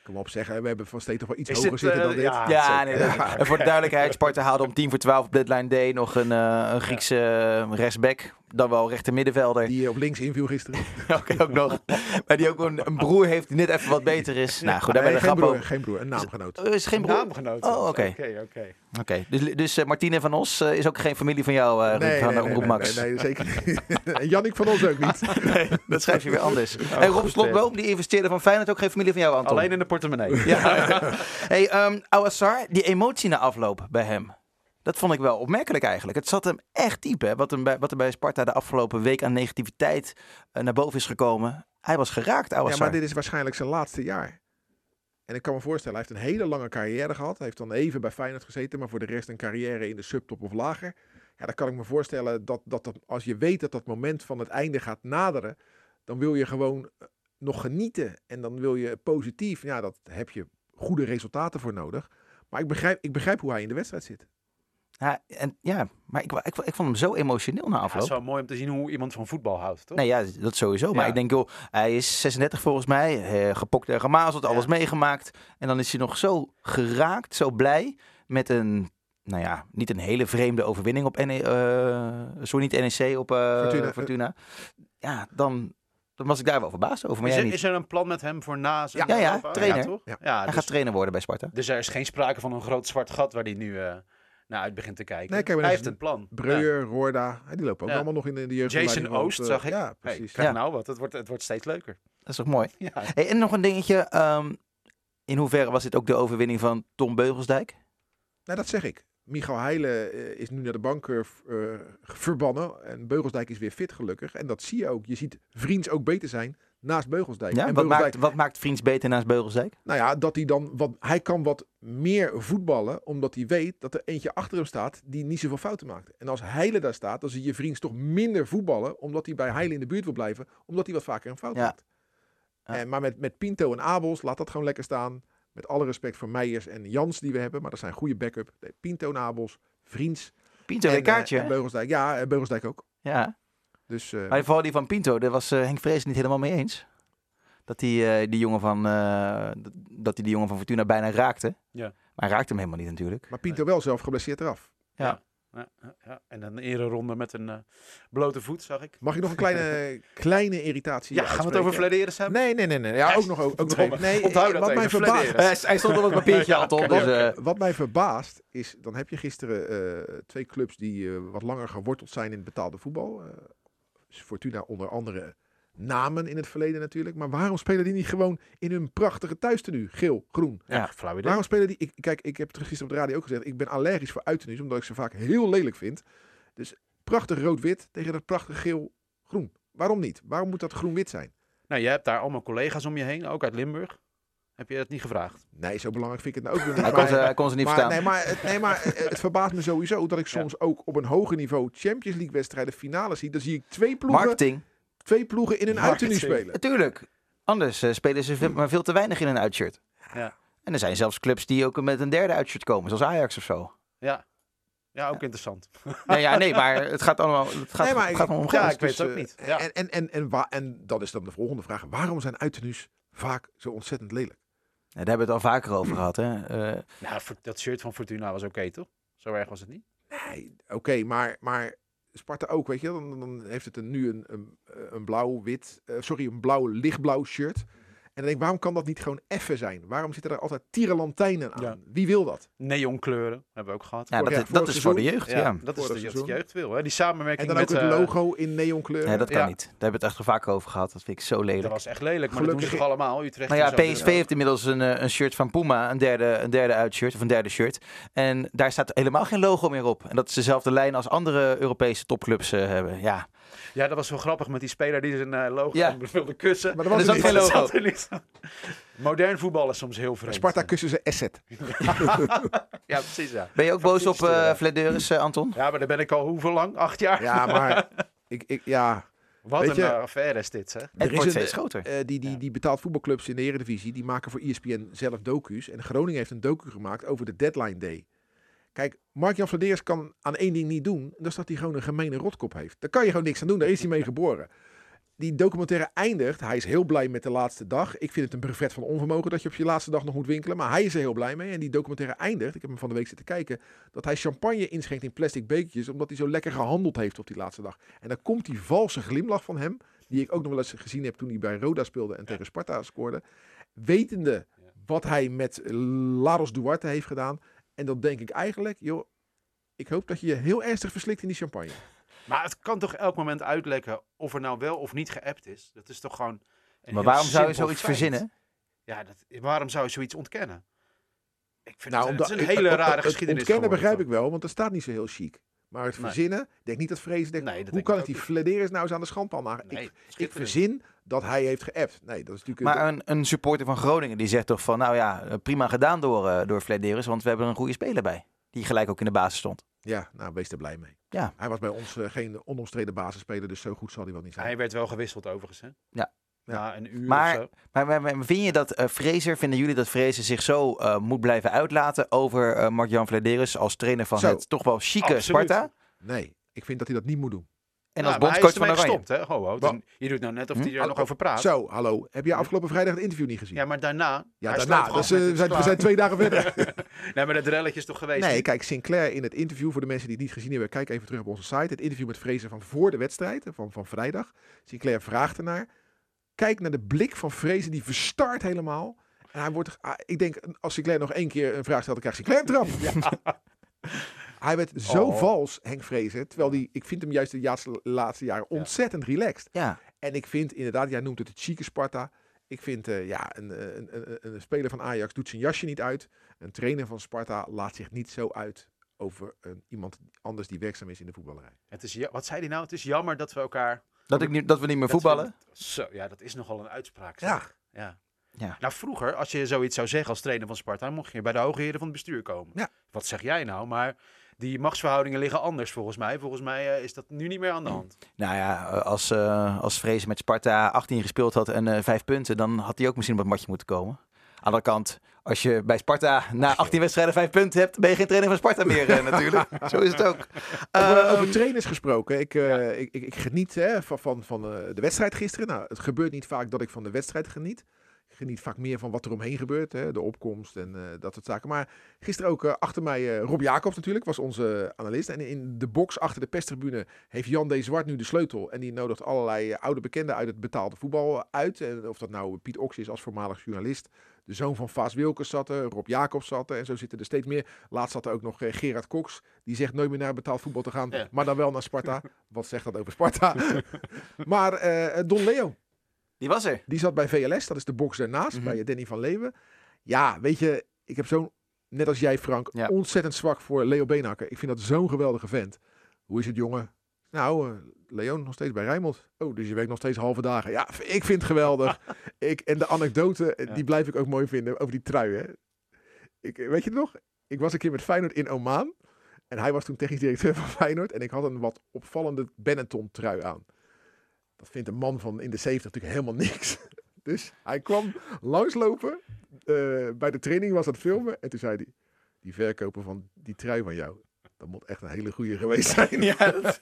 Kom op zeggen, we hebben van Steen toch wel iets Is hoger zitten eh, dan dit. ja. Ja, nee, ja. en voor de duidelijkheid, Sparta haalde om 10 voor 12 op deadline day nog een, eh, een Griekse eh, rechtsback. Dan wel rechter middenvelder. Die op links inviel gisteren. Oké, ook nog. Maar die ook een, een broer heeft die net even wat beter is. Nou goed, daar Nee, een geen, grap broer, geen broer, een naamgenoot. Oh, is geen broer? Naamgenoot. Oh, oké. Oké, oké. Oké, dus, dus eh, Martine van Os eh, is ook geen familie van jou, eh Ruud, van de Omroep Max. nee, nee, zeker niet. en Jannik van ons ook niet. Nee, dat schrijf je weer anders. Oh, en Rob Slotboom, die investeerde van Feyenoord, ook geen familie van jou, Anton. Alleen in de portemonnee. Ja. hey, um, Awassar, die emotie na afloop bij hem. Dat vond ik wel opmerkelijk eigenlijk. Het zat hem echt diep, hè? Wat, hem bij, wat er bij Sparta de afgelopen week aan negativiteit eh, naar boven is gekomen. Hij was geraakt, Ja, Awassar. maar dit is waarschijnlijk zijn laatste jaar. En ik kan me voorstellen, hij heeft een hele lange carrière gehad. Hij heeft dan even bij Feyenoord gezeten, maar voor de rest een carrière in de subtop of lager. Ja, dan kan ik me voorstellen dat, dat, dat als je weet dat dat moment van het einde gaat naderen, dan wil je gewoon eh, nog genieten. En dan wil je positief, ja, dat heb je goede resultaten voor nodig. Maar ik begrijp, ik begrijp hoe hij in de wedstrijd zit. Ja, en, ja maar ik, ik, ik vond hem zo emotioneel na Ja, het afloop. is wel mooi om te zien hoe iemand van voetbal houdt, toch? Nee, ja, dat sowieso. Maar Ja. ik denk, joh, hij is 36 volgens mij. eh, gepokt en gemazeld, alles Ja. meegemaakt. En dan is hij nog zo geraakt, zo blij met een, nou ja, niet een hele vreemde overwinning op NE, eh, sorry, niet NEC, op eh, Fortuna. Fortuna. Ja, dan, dan was ik daar wel verbaasd over. Maar is, jij er, niet. is er een plan met hem voor na zijn Ja, ja, trainer. toch? Ja. Ja, hij dus, gaat trainer worden bij Sparta. dus er is geen sprake van een groot zwart gat waar hij nu eh, naar uit begint te kijken. Nee, kijk maar hij heeft een plan. Breuer, Roorda, hè, die lopen ook Ja. allemaal nog in de, de jeugd. Jason Oost, zag ik. Ja, Hey, precies. Ja. nou wat, het wordt, het wordt steeds leuker. Dat is toch mooi? Ja. Hey, en nog een dingetje. ehm, in hoeverre was dit ook de overwinning van Tom Beugelsdijk? Nou, dat zeg ik. Michael Heijlen eh, is nu naar de bank eh, eh, verbannen. En Beugelsdijk is weer fit gelukkig. En dat zie je ook. Je ziet Vriends ook beter zijn naast Beugelsdijk. Ja, en wat, Beugelsdijk, maakt, wat maakt Vriends beter naast Beugelsdijk? Nou ja, dat hij dan wat, hij kan wat meer voetballen, omdat hij weet dat er eentje achter hem staat die niet zoveel fouten maakt. En als Heile daar staat, dan zie je Vriends toch minder voetballen, omdat hij bij Heile in de buurt wil blijven, omdat hij wat vaker een fout Ja. maakt. Ja. En, maar met, met Pinto en Abels, laat dat gewoon lekker staan. Met alle respect voor Meijers en Jans die we hebben, maar dat zijn goede backup. Pinto en Abels, Vriends Pinto, en, een kaartje. eh, en Beugelsdijk. Ja, en Beugelsdijk ook. ja. Dus eh, Maar vooral die van Pinto, daar was eh, Henk Vrees niet helemaal mee eens. Dat die, eh, die jongen van, eh, dat hij die jongen van Fortuna bijna raakte. Ja. Maar hij raakte hem helemaal niet natuurlijk. maar Pinto wel zelf geblesseerd eraf. Ja, ja, ja. En een ereronde met een eh, blote voet, zag ik. Mag ik nog een kleine, kleine irritatie Ja, gaan we het over Flederis hebben? Nee, nee, nee. nee. Ja, ook nog, ook, ook nog. Nee, Onthoud dat wat mij verbaast, Flederis. hij stond op het papiertje, Anton. Dus, eh, wat mij verbaast is, dan heb je gisteren eh, twee clubs die eh, wat langer geworteld zijn in het betaalde voetbal. Eh, Fortuna onder andere namen in het verleden natuurlijk. Maar waarom spelen die niet gewoon in hun prachtige thuistenu? Geel, groen. Ja, flauw idee. Waarom spelen die... Ik, kijk, ik heb het gisteren op de radio ook gezegd. Ik ben allergisch voor uittenues, omdat ik ze vaak heel lelijk vind. Dus prachtig rood-wit tegen dat prachtig geel-groen. Waarom niet? Waarom moet dat groen-wit zijn? Nou, je hebt daar allemaal collega's om je heen, ook uit Limburg. Heb je dat niet gevraagd? Nee, zo belangrijk vind ik het nou ook niet. hij, kon ze, hij kon ze niet maar, verstaan. nee, maar, het, nee, maar het verbaast me sowieso dat ik soms ook op een hoger niveau Champions League wedstrijden finale zie. Dan zie ik twee ploegen, Marketing, twee ploegen in een Marketing. uittenu spelen. natuurlijk. Anders eh, spelen ze veel, maar veel te weinig in een uitshirt. Ja. En er zijn zelfs clubs die ook met een derde uitshirt komen, zoals Ajax of zo. Ja. Ja, ook interessant. Nee, ja, nee, maar het gaat allemaal het gaat, Nee, maar het gaat ik- om Ja, geld. ik weet het Dus, ook eh, niet. Ja. En, en, en, en, wa- en dat is dan de volgende vraag. Waarom zijn uittenues vaak zo ontzettend lelijk? Daar hebben we het al vaker over gehad. Hè. Eh, Nou, dat shirt van Fortuna was oké, toch? Zo erg was het niet. Nee, oké, maar, maar Sparta ook, weet je. wel. Dan, dan heeft het een, nu een, een, een blauw-wit, eh, sorry, een blauw-lichtblauw shirt. En dan denk ik, waarom kan dat niet gewoon effen zijn? Waarom zitten er altijd tierenlantijnen aan? Ja. Wie wil dat? Neonkleuren hebben we ook gehad. ja, dat, ja, is- dat is voor de jeugd, Ja, ja. dat is de, jeugd wil. Hè? Die samenwerking En dan ook met... het eh, logo in neonkleuren. Nee, dat kan Ja. niet. Daar hebben we het echt vaker over gehad. Dat vind ik zo lelijk. Dat was echt lelijk, maar Gelukkig- dat doen ze toch allemaal? Utrecht Nou ja. PSV heeft inmiddels een, eh, een shirt van Puma, een derde, een derde uitshirt, of een derde shirt. En daar staat helemaal geen logo meer op. En dat is dezelfde lijn als andere Europese topclubs eh, hebben. Ja, Ja, dat was wel grappig met die speler die zijn eh, logo Ja. wilde kussen. Maar En was er zat niet. geen logo. dat er. Modern voetbal is soms heel vreemd. Sparta kussen ze asset. Ja, precies, ja. ben je ook boos op Fantastisch, eh. Flederis, eh, Anton? Ja, maar daar ben ik al hoeveel lang? Acht jaar? Ja, maar ik, ik, ja, Wat Weet een je- affaire is dit, hè? Het er is wordt een- steeds groter. eh, die, die, Ja. die betaald voetbalclubs in de Eredivisie, die maken voor ESPN zelf docu's. En Groningen heeft een docu gemaakt over de deadline day. Kijk, Mark-Jan Vladeers kan aan één ding niet doen. en Dat is dat hij gewoon een gemene rotkop heeft. Daar kan je gewoon niks aan doen. Daar is hij mee geboren. Die documentaire eindigt. Hij is heel blij met de laatste dag. Ik vind het een brevet van onvermogen dat je op je laatste dag nog moet winkelen. Maar hij is er heel blij mee. En die documentaire eindigt. Ik heb hem van de week zitten kijken. Dat hij champagne inschenkt in plastic bekertjes. Omdat hij zo lekker gehandeld heeft op die laatste dag. En dan komt die valse glimlach van hem. Die ik ook nog wel eens gezien heb toen hij bij Roda speelde en tegen Sparta scoorde. Wetende wat hij met Laros Duarte heeft gedaan. En dan denk ik eigenlijk, joh, ik hoop dat je je heel ernstig verslikt in die champagne. Maar het kan toch elk moment uitlekken of er nou wel of niet geappt is? Dat is toch gewoon. een Maar waarom zou je zoiets feit. verzinnen? Ja, dat, waarom zou je zoiets ontkennen? Ik vind Nou, het, omdat, het is een hele het- rare het geschiedenis. ontkennen geworden, begrijp ik wel, want dat staat niet zo heel chic. Maar het verzinnen, ik denk niet dat Vrees denkt, Nee, dat hoe denk kan ik die Flederis nou eens aan de schandpaal? Nee, ik, ik verzin dat hij heeft geappt. Nee, dat is natuurlijk... Maar een, een supporter van Groningen die zegt toch van, nou ja, eh, prima gedaan door, eh door Flederis, want we hebben er een goede speler bij. Die gelijk ook in de basis stond. Ja, nou, wees er blij mee. Ja. Hij was bij ons eh, geen onomstreden basisspeler, dus zo goed zal hij wel niet zijn. Hij werd wel gewisseld overigens, hè? Ja. Na een uur Maar- of zo. Maar, maar- maar vind je dat eh Fraser, vinden jullie dat Fraser zich zo eh, moet blijven uitlaten over eh Mark-Jan Flederis als trainer van Zo. het toch wel chique Absoluut. Sparta? Nee, ik vind dat hij dat niet moet doen. En Ja, als bondscoach van Oranje. gestopt, hè? Ho, ho. Je doet nou net of Hm? hij er nog over praat. Zo, hallo. Heb je afgelopen vrijdag het interview niet gezien? Ja, maar daarna. Ja, daarna. Dus, we, zijn, we zijn twee dagen verder. Nee, maar dat relletje is toch geweest? Nee, kijk, Sinclair in het interview, voor de mensen die het niet gezien hebben, kijk even terug op onze site. Het interview met Vrezen van voor de wedstrijd, van, van vrijdag. Sinclair vraagt ernaar. Kijk naar de blik van Vrezen, die verstart helemaal. En hij wordt, ah, ik denk, als Sinclair nog één keer een vraag stelt, dan krijgt Sinclair een trap. Hij werd zo Oh. vals, Henk Vrezen, terwijl die, ik vind hem juist de laatste, laatste jaren ontzettend relaxed. Ja, En ik vind inderdaad, jij noemt het het chique Sparta. Ik vind, eh, ja, een, eh, een, een, een speler van Ajax doet zijn jasje niet uit. Een trainer van Sparta laat zich niet zo uit over een, iemand anders die werkzaam is in de voetballerij. Het is, wat zei hij nou? Het is jammer dat we elkaar... Dat, ik niet, dat we niet meer dat voetballen. zo, ja, dat is nogal een uitspraak. Ja. ja. Ja. Nou, vroeger, als je zoiets zou zeggen als trainer van Sparta, mocht je bij de hoge heren van het bestuur komen. Ja. Wat zeg jij nou? Maar die machtsverhoudingen liggen anders volgens mij. Volgens mij eh, is dat nu niet meer aan de hand. Nou ja, als, eh als Vrees met Sparta 18 gespeeld had en eh 5 punten, dan had hij ook misschien op het matje moeten komen. Aan de andere kant, als je bij Sparta na 18 wedstrijden 5 punten hebt, ben je geen trainer van Sparta meer eh, natuurlijk. Zo is het ook. Over, Ehm, over trainers gesproken. Ik, eh, ik, ik, ik geniet hè, van, van, van eh, de wedstrijd gisteren. Nou, het gebeurt niet vaak dat ik van de wedstrijd geniet. Geniet vaak meer van wat er omheen gebeurt. Hè, de opkomst en eh, dat soort zaken. Maar gisteren ook eh, achter mij eh, Rob Jacobs natuurlijk. Was onze analist. En in de box achter de pestribune heeft Jan D. Zwart nu de sleutel. En die nodigt allerlei oude bekenden uit het betaalde voetbal uit. En of dat nou Piet Ox is als voormalig journalist. De zoon van Vaas Wilkes zat er. Rob Jacobs zat er. En zo zitten er steeds meer. Laatst zat er ook nog Gerard Cox. Die zegt nooit meer naar betaald voetbal te gaan. Ja. Maar dan wel naar Sparta. Wat zegt dat over Sparta? maar Don Leo. Die was er. Die zat bij VLS, dat is de box daarnaast, Mhm. bij eh, Danny van Leeuwen. Ja, weet je, ik heb zo'n, net als jij Frank, Ja. ontzettend zwak voor Leo Beenhakker. Ik vind dat zo'n geweldige vent. Hoe is het jongen? Nou, eh, Leo nog steeds bij Rijnmond. Oh, dus je werkt nog steeds halve dagen. Ja, ik vind het geweldig. ik, en de anekdote, eh, Ja. die blijf ik ook mooi vinden, over die trui. Hè. Ik, weet je het nog? Ik was een keer met Feyenoord in Oman. En hij was toen technisch directeur van Feyenoord. En ik had een wat opvallende Benetton trui aan. Dat vindt een man van in de 70 natuurlijk helemaal niks. Dus hij kwam langslopen. eh, bij de training was dat filmen. En toen zei hij, die verkoper van die trui van jou. Dat moet echt een hele goede geweest zijn. Ja, dat-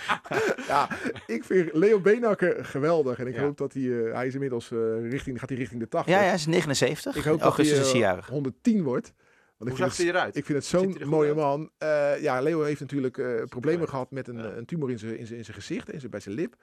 ja, ik vind Leo Beenhakker geweldig. En ik Ja. hoop dat hij, eh, hij is inmiddels eh, richting, gaat hij richting de 80. ja, ja, hij is 79. Ik hoop dat Augustus eh, hij jarig. 110 wordt. Want Hoe ik zag vind hij het, eruit? ik vind het zo'n mooie uit? man. Eh, ja, Leo heeft natuurlijk eh, problemen gehad met een, Ja. een tumor in zijn, gezicht, in zijn, bij zijn lip.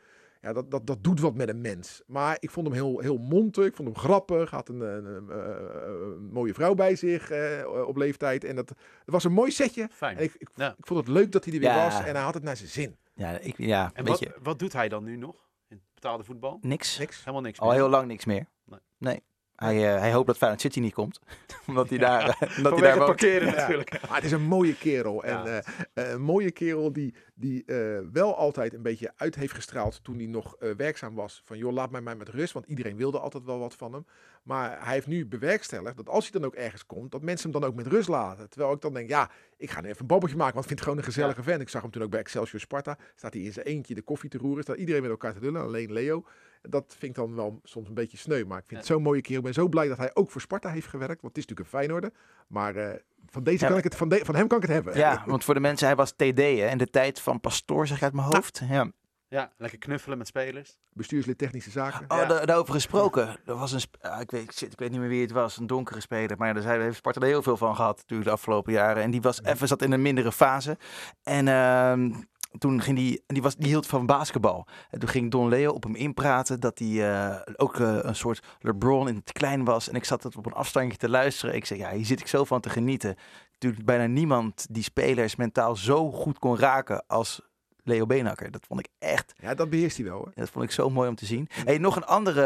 Ja, dat, dat, dat doet wat met een mens. Maar ik vond hem heel, heel monter. Ik vond hem grappig. Had een, een, een, eh, een mooie vrouw bij zich eh, op leeftijd. En dat, het was een mooi setje. Fijn. En ik, ik, Ja. ik vond het leuk dat hij er weer Ja. was. En hij had het naar zijn zin. Ja, ik, ja En wat, wat doet hij dan nu nog? In betaalde voetbal? niks. Niks. Helemaal niks Al heel lang niks meer. Nee. Nee. Hij, eh, hij hoopt dat Feyenoord City niet komt. Omdat hij daar, eh, omdat hij daar parkeren Ja. natuurlijk. Maar het is een mooie kerel. En Ja. eh, een mooie kerel die, die eh, wel altijd een beetje uit heeft gestraald toen hij nog eh, werkzaam was. Van joh, laat mij maar met rust. Want iedereen wilde altijd wel wat van hem. Maar hij heeft nu bewerkstelligd dat als hij dan ook ergens komt, dat mensen hem dan ook met rust laten. Terwijl ik dan denk, ja, ik ga nu even een babbeltje maken. Want ik vind het gewoon een gezellige vent. Ik zag hem toen ook bij Excelsior Sparta. Staat hij in zijn eentje de koffie te roeren. Staat iedereen met elkaar te lullen. Alleen Leo. Dat vind ik dan wel soms een beetje sneu. Maar ik vind het zo'n mooie kerel. Ik ben zo blij dat hij ook voor Sparta heeft gewerkt. Want het is natuurlijk een Feyenoorder. Maar eh, van, deze Ja. kan ik het, van, de- van hem kan ik het hebben. Ja, want voor de mensen, hij was TD hè, in de tijd van Pastoor, zeg ik uit mijn hoofd. Ja. Ja, lekker knuffelen met spelers. Bestuurslid technische zaken. Oh, Ja. da- daarover gesproken. Er was een, ah, ik, weet, ik weet niet meer wie het was, een donkere speler. Maar daar heeft Sparta er heel veel van gehad natuurlijk de afgelopen jaren. En die was even zat in een mindere fase. En ehm, toen ging die, die, was, die hield van basketbal. En toen ging Don Leo op hem inpraten dat hij eh, ook eh, een soort LeBron in het klein was. En ik zat het op een afstandje te luisteren. Ik zei, ja, hier zit ik zo van te genieten. Natuurlijk bijna niemand die spelers mentaal zo goed kon raken als Leo Beenhakker. Dat vond ik echt Ja, dat beheerst hij wel. Hoor. dat vond ik zo mooi om te zien. Hey, nog een andere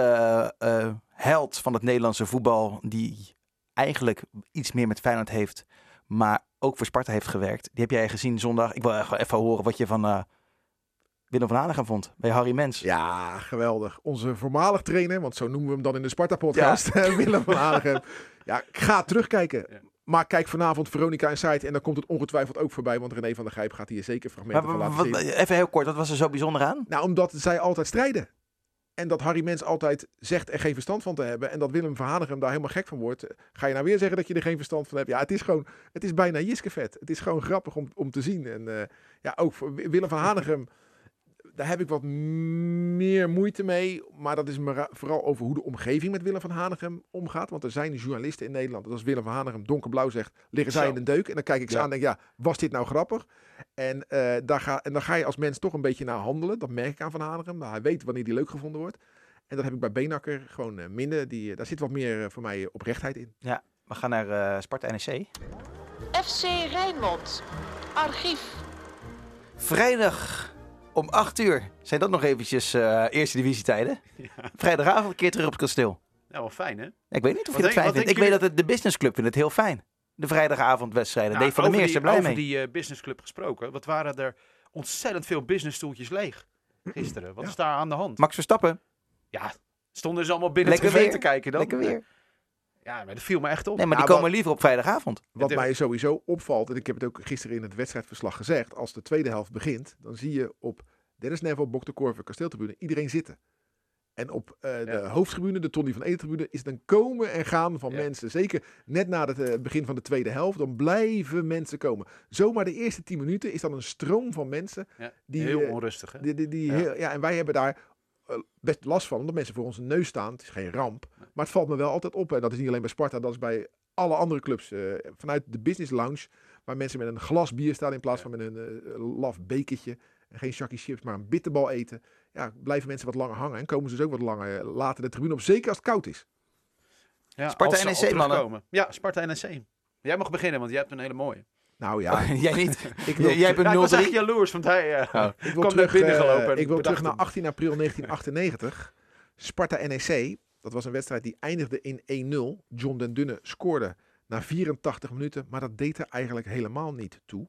eh, held van het Nederlandse voetbal die eigenlijk iets meer met Feyenoord heeft, maar ook voor Sparta heeft gewerkt. Die heb jij gezien zondag. Ik wil echt wel even horen wat je van eh, Willem van Hanegem vond bij Harry Mens. Ja, geweldig. Onze voormalig trainer, want zo noemen we hem dan in de Sparta-podcast, Willem van Hanegem. Ja, ga terugkijken. Ja. Maar kijk vanavond Veronica Inside en dan komt het ongetwijfeld ook voorbij, want René van der Gijp gaat hier zeker fragmenten Maar van laten wat- zien. even heel kort, wat was er zo bijzonder aan? Nou, omdat zij altijd strijden. En dat Harry Mens altijd zegt er geen verstand van te hebben. En dat Willem van Hanegem daar helemaal gek van wordt. Ga je nou weer zeggen dat je er geen verstand van hebt? Ja, het is gewoon, het is bijna Jiskevet. Het is gewoon grappig om, om te zien. En eh, ja, ook voor Wi- Willem van Hanegem, daar heb ik wat meer moeite mee. Maar dat is maar vooral over hoe de omgeving met Willem van Hanegem omgaat. Want er zijn journalisten in Nederland, dat als Willem van Hanegem donkerblauw zegt, liggen zij Zo. in een deuk. En dan kijk ik ze Ja. aan en denk, ja, was dit nou grappig? En, eh, daar ga, en dan ga je als mens toch een beetje naar handelen. Dat merk ik aan Van Hanegem. Nou, hij weet wanneer die leuk gevonden wordt. En dat heb ik bij Beenakker gewoon eh, minder. Die, eh, daar zit wat meer voor mij oprechtheid in. We gaan naar eh, Sparta NEC. FC Rijnmond. Archief. Vrijdag om 8 uur. Zijn dat nog eventjes eh, eerste divisietijden? Vrijdagavond een keer terug op het kasteel. Ja, wel fijn hè? Ik weet niet of Wat je dat denk- fijn vindt. Ik weet dat de businessclub vindt het heel fijn. De vrijdagavondwedstrijden. Nou, Dave van der over Meer is er die- blij over mee. die eh, businessclub gesproken. Wat waren er ontzettend veel businessstoeltjes leeg gisteren. Wat is daar aan de hand? Max Verstappen, Ja, stonden ze allemaal binnen Lekker weer. te kijken dan? lekker weer. Ja, maar dat viel me echt op. Nee, maar die komen liever op vrijdagavond. Wat mij sowieso opvalt, en ik heb het ook gisteren in het wedstrijdverslag gezegd, als de tweede helft begint, dan zie je op Dennis Neville, Bok de Korver, Kasteeltribune iedereen zitten. En op eh, de Ja. hoofdtribune, de Tony van Ede-tribune, is het een komen en gaan van Ja. mensen. Zeker net na het eh, begin van de tweede helft, dan blijven mensen komen. Zomaar de eerste tien minuten is dan een stroom van mensen. Ja, die, heel eh, onrustig hè? Die, die, die Ja. heel- ja, en wij hebben daar best last van, omdat mensen voor onze neus staan. Het is geen ramp, maar het valt me wel altijd op. En dat is niet alleen bij Sparta, dat is bij alle andere clubs. eh, vanuit de business lounge, waar mensen met een glas bier staan in plaats Ja. van met een eh, laf bekertje. En geen shaki chips, maar een bitterbal eten. Ja, blijven mensen wat langer hangen en komen ze dus ook wat langer eh, later de tribune op. Zeker als het koud is. Ja, Sparta NEC, mannen. Ja, Sparta NEC. Jij mag beginnen, want jij hebt een hele mooie. Nou ja, Jij niet. ik wil, Jij hebt Ja, ik was een 0-3. echt jaloers, want hij eh, ik wil kwam terug, binnengelopen. eh, en ik wil terug naar hem. 18 april 1998. Sparta NEC. Dat was een wedstrijd die eindigde in 1-0. John den Dunne scoorde na 84 minuten. Maar dat deed er eigenlijk helemaal niet toe.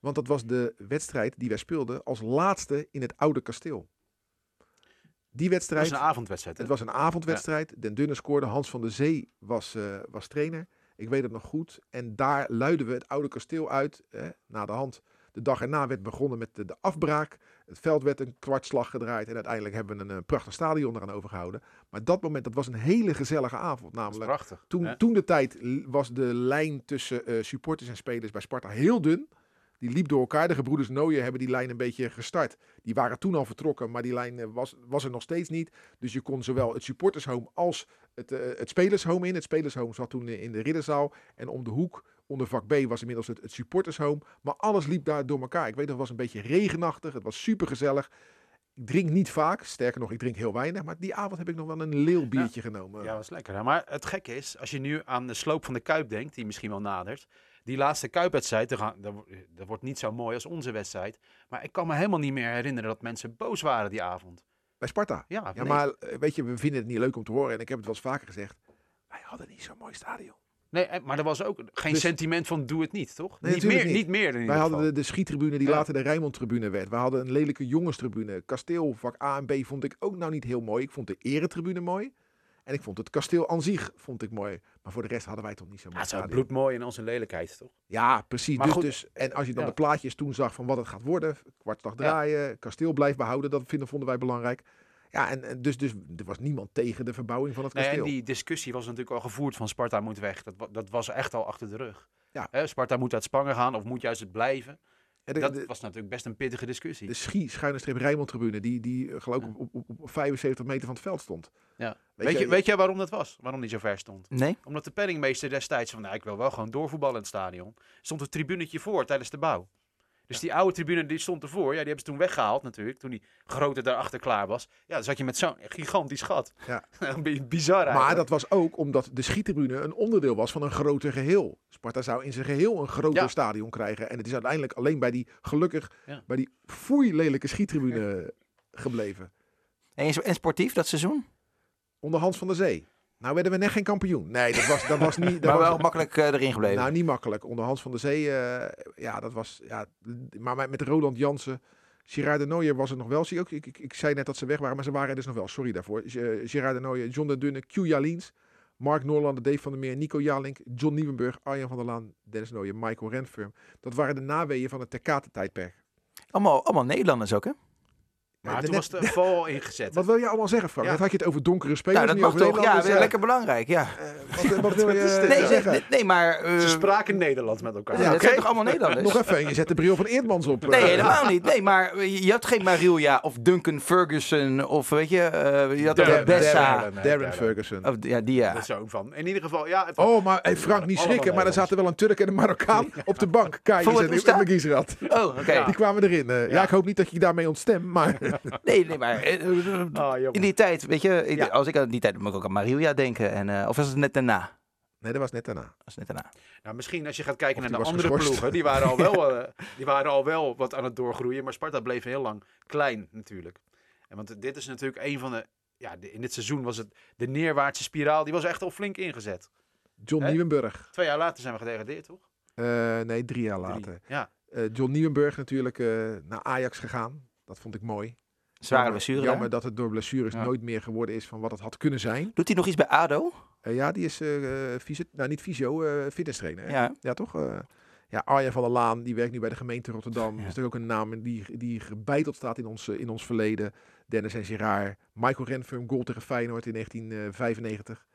Want dat was de wedstrijd die wij speelden als laatste in het oude kasteel. Die Het wedstrijd, was een avondwedstrijd. hè? het was een avondwedstrijd. Den Dunne scoorde. Hans van der Zee was, eh, was trainer. Ik weet het nog goed. En daar luiden we het oude kasteel uit. Eh, na de hand. De dag erna werd begonnen met de, de afbraak. Het veld werd een kwartslag gedraaid. En uiteindelijk hebben we een, eh, prachtig stadion eraan overgehouden. Maar dat moment, dat was een hele gezellige avond. Namelijk, prachtig. toen, hè? toen de tijd was de lijn tussen eh, supporters en spelers bij Sparta heel dun. Die liep door elkaar. De gebroeders Nooyen hebben die lijn een beetje gestart. Die waren toen al vertrokken, maar die lijn eh, was, was er nog steeds niet. Dus je kon zowel het supportershome als het, eh, het spelershome in. Het spelershome zat toen in de ridderzaal. En om de hoek, onder vak B, was inmiddels het, het supportershome. Maar alles liep daar door elkaar. Ik weet nog, het was een beetje regenachtig. Het was super gezellig. Ik drink niet vaak. Sterker nog, ik drink heel weinig. Maar die avond heb ik nog wel een leelbiertje genomen. Ja, was lekker. Hè? Maar het gekke is, als je nu aan de sloop van de Kuip denkt, die misschien wel nadert. Die laatste Kuipwedstrijd, dat wordt niet zo mooi als onze wedstrijd. Maar ik kan me helemaal niet meer herinneren dat mensen boos waren die avond. Bij Sparta. Ja, maar eh, weet je, we vinden het niet leuk om te horen. En ik heb het wel eens vaker gezegd. Wij hadden niet zo'n mooi stadion. Nee, en- maar er was ook geen Dus- sentiment van doe het niet, toch? Nee, niet, meer, niet. niet. meer Wij hadden de, de schietribune die Ja. later de Rijnmond-tribune werd. We hadden een lelijke jongenstribune. Kasteel, vak A en B vond ik ook nou niet heel mooi. Ik vond de eretribune mooi. En ik vond het kasteel aan zich vond ik mooi. Maar voor de rest hadden wij toch niet zo'n Ja, mooi het is bloedmooi in onze lelijkheid, toch? Ja, precies. Maar Dus, goed, dus, en als je dan ja. de plaatjes toen zag van wat het gaat worden. Kwartslag Ja. draaien, kasteel blijft behouden. Dat vinden, vonden wij belangrijk. Ja, en, en dus, dus er was niemand tegen de verbouwing van het Nee, kasteel. en die discussie was natuurlijk al gevoerd van Sparta moet weg. Dat, dat was echt al achter de rug. Ja. Hè, Sparta moet uit Spangen gaan of moet juist het blijven. En de- dat de- was natuurlijk best een pittige discussie. de schie, schuine streep Rijnmond-tribune, die, die eh, geloof ik Ja. op, op, op 75 meter van het veld stond. Ja. Weet Weet, je- je, weet jij waarom dat was? Waarom die zo ver stond? Nee? Omdat de penningmeester destijds van, nou, ik wil wel gewoon doorvoetballen in het stadion. Stond een tribunetje voor tijdens de bouw. Dus die oude tribune die stond ervoor, ja, die hebben ze toen weggehaald natuurlijk. Toen die grote daarachter klaar was. Ja, dan zat je met zo'n gigantisch gat. Ja. Een beetje bizar Maar eigenlijk. dat was ook omdat de schietribune een onderdeel was van een groter geheel. Sparta zou in zijn geheel een groter Ja. stadion krijgen. En het is uiteindelijk alleen bij die, gelukkig, Ja. bij die foei lelijke schietribune gebleven. En, en sportief dat seizoen? Onder Hans van der Zee. Nou werden we net geen kampioen. Nee, dat was, dat was niet... Dat Maar was, wel makkelijk eh, erin gebleven. Nou, niet makkelijk. Onder Hans van der Zee, eh, ja, dat was... Ja, maar met- met Roland Jansen, Gerard de Nooijer was er nog wel. Zie ook, ik, ik, ik zei net dat ze weg waren, maar ze waren er dus nog wel. Sorry daarvoor. Ge- Gerard de Nooijer, John de Dunne, Q Jalins, Mark Noorlander, Dave van der Meer, Nico Jalink, John Nieuwenburg, Arjan van der Laan, Dennis Nooijer, Michael Renfirm. Dat waren de naweeën van het Terkate-tijdperk. Allemaal, allemaal Nederlanders ook, hè? Maar Ja, toen net- was de val ingezet. Wat wil je allemaal zeggen, Frank? Ja. Had je het over donkere spelers, Nou, dat nu mag toch? Ja, lekker belangrijk, ja. Eh, wat, wat wil je eh, Nee, zeggen? nee, nee, maar... eh, Ze spraken Nederlands met elkaar. ja, Ja, dat zijn toch allemaal Nederlanders? Nog even, je zet de bril van Eerdmans op. Nee, helemaal niet. Nee, maar je had geen Marilia of Duncan Ferguson of weet je, eh, je had Darren, Bessa. Darren. Nee, Darren Darren. Ferguson. Of, ja, die ja. Dat is ook van. In ieder geval, ja. Het Oh, maar hey, Frank, niet schrikken, maar er zaten wel een Turk en een Marokkaan op de bank. Het en Giesrat. Oh, oké. Ja. Die kwamen erin. ja. Ja. ik hoop niet dat je je daarmee ontstemt, maar Nee, nee, maar eh, Ah, jongen. in die tijd, weet je, Ja. als ik aan die tijd moet ik ook aan Marilia denken. En, eh, of was het net daarna? Nee, dat was net daarna. Dat is net daarna. Nou, misschien als je gaat kijken Of naar de was andere geschorst. ploegen, die waren, al wel, eh, die waren al wel wat aan het doorgroeien. Maar Sparta bleef heel lang klein natuurlijk. En want dit is natuurlijk een van de... Ja, de- in dit seizoen was het de neerwaartse spiraal. Die was echt al flink ingezet. John Hè? Nieuwenburg. Twee jaar later zijn we gedegradeerd, toch? Eh, nee, drie jaar Drie. later. Ja. Eh, John Nieuwenburg natuurlijk eh, naar Ajax gegaan. Dat vond ik mooi. Zware blessure. Jammer dat het door blessures Ja. nooit meer geworden is van wat het had kunnen zijn. Doet hij nog iets bij ADO? Eh, ja, die is eh eh, fysio, nou niet fysio, eh fitness trainer. Ja. Ja, toch? Eh, ja, Arjen van der Laan, die werkt nu bij de gemeente Rotterdam. Ja. Dat is natuurlijk ook een naam die, die gebeiteld staat in ons, eh, in ons verleden. Dennis en Gerard. Michael Renfum, goal tegen Feyenoord in 1995.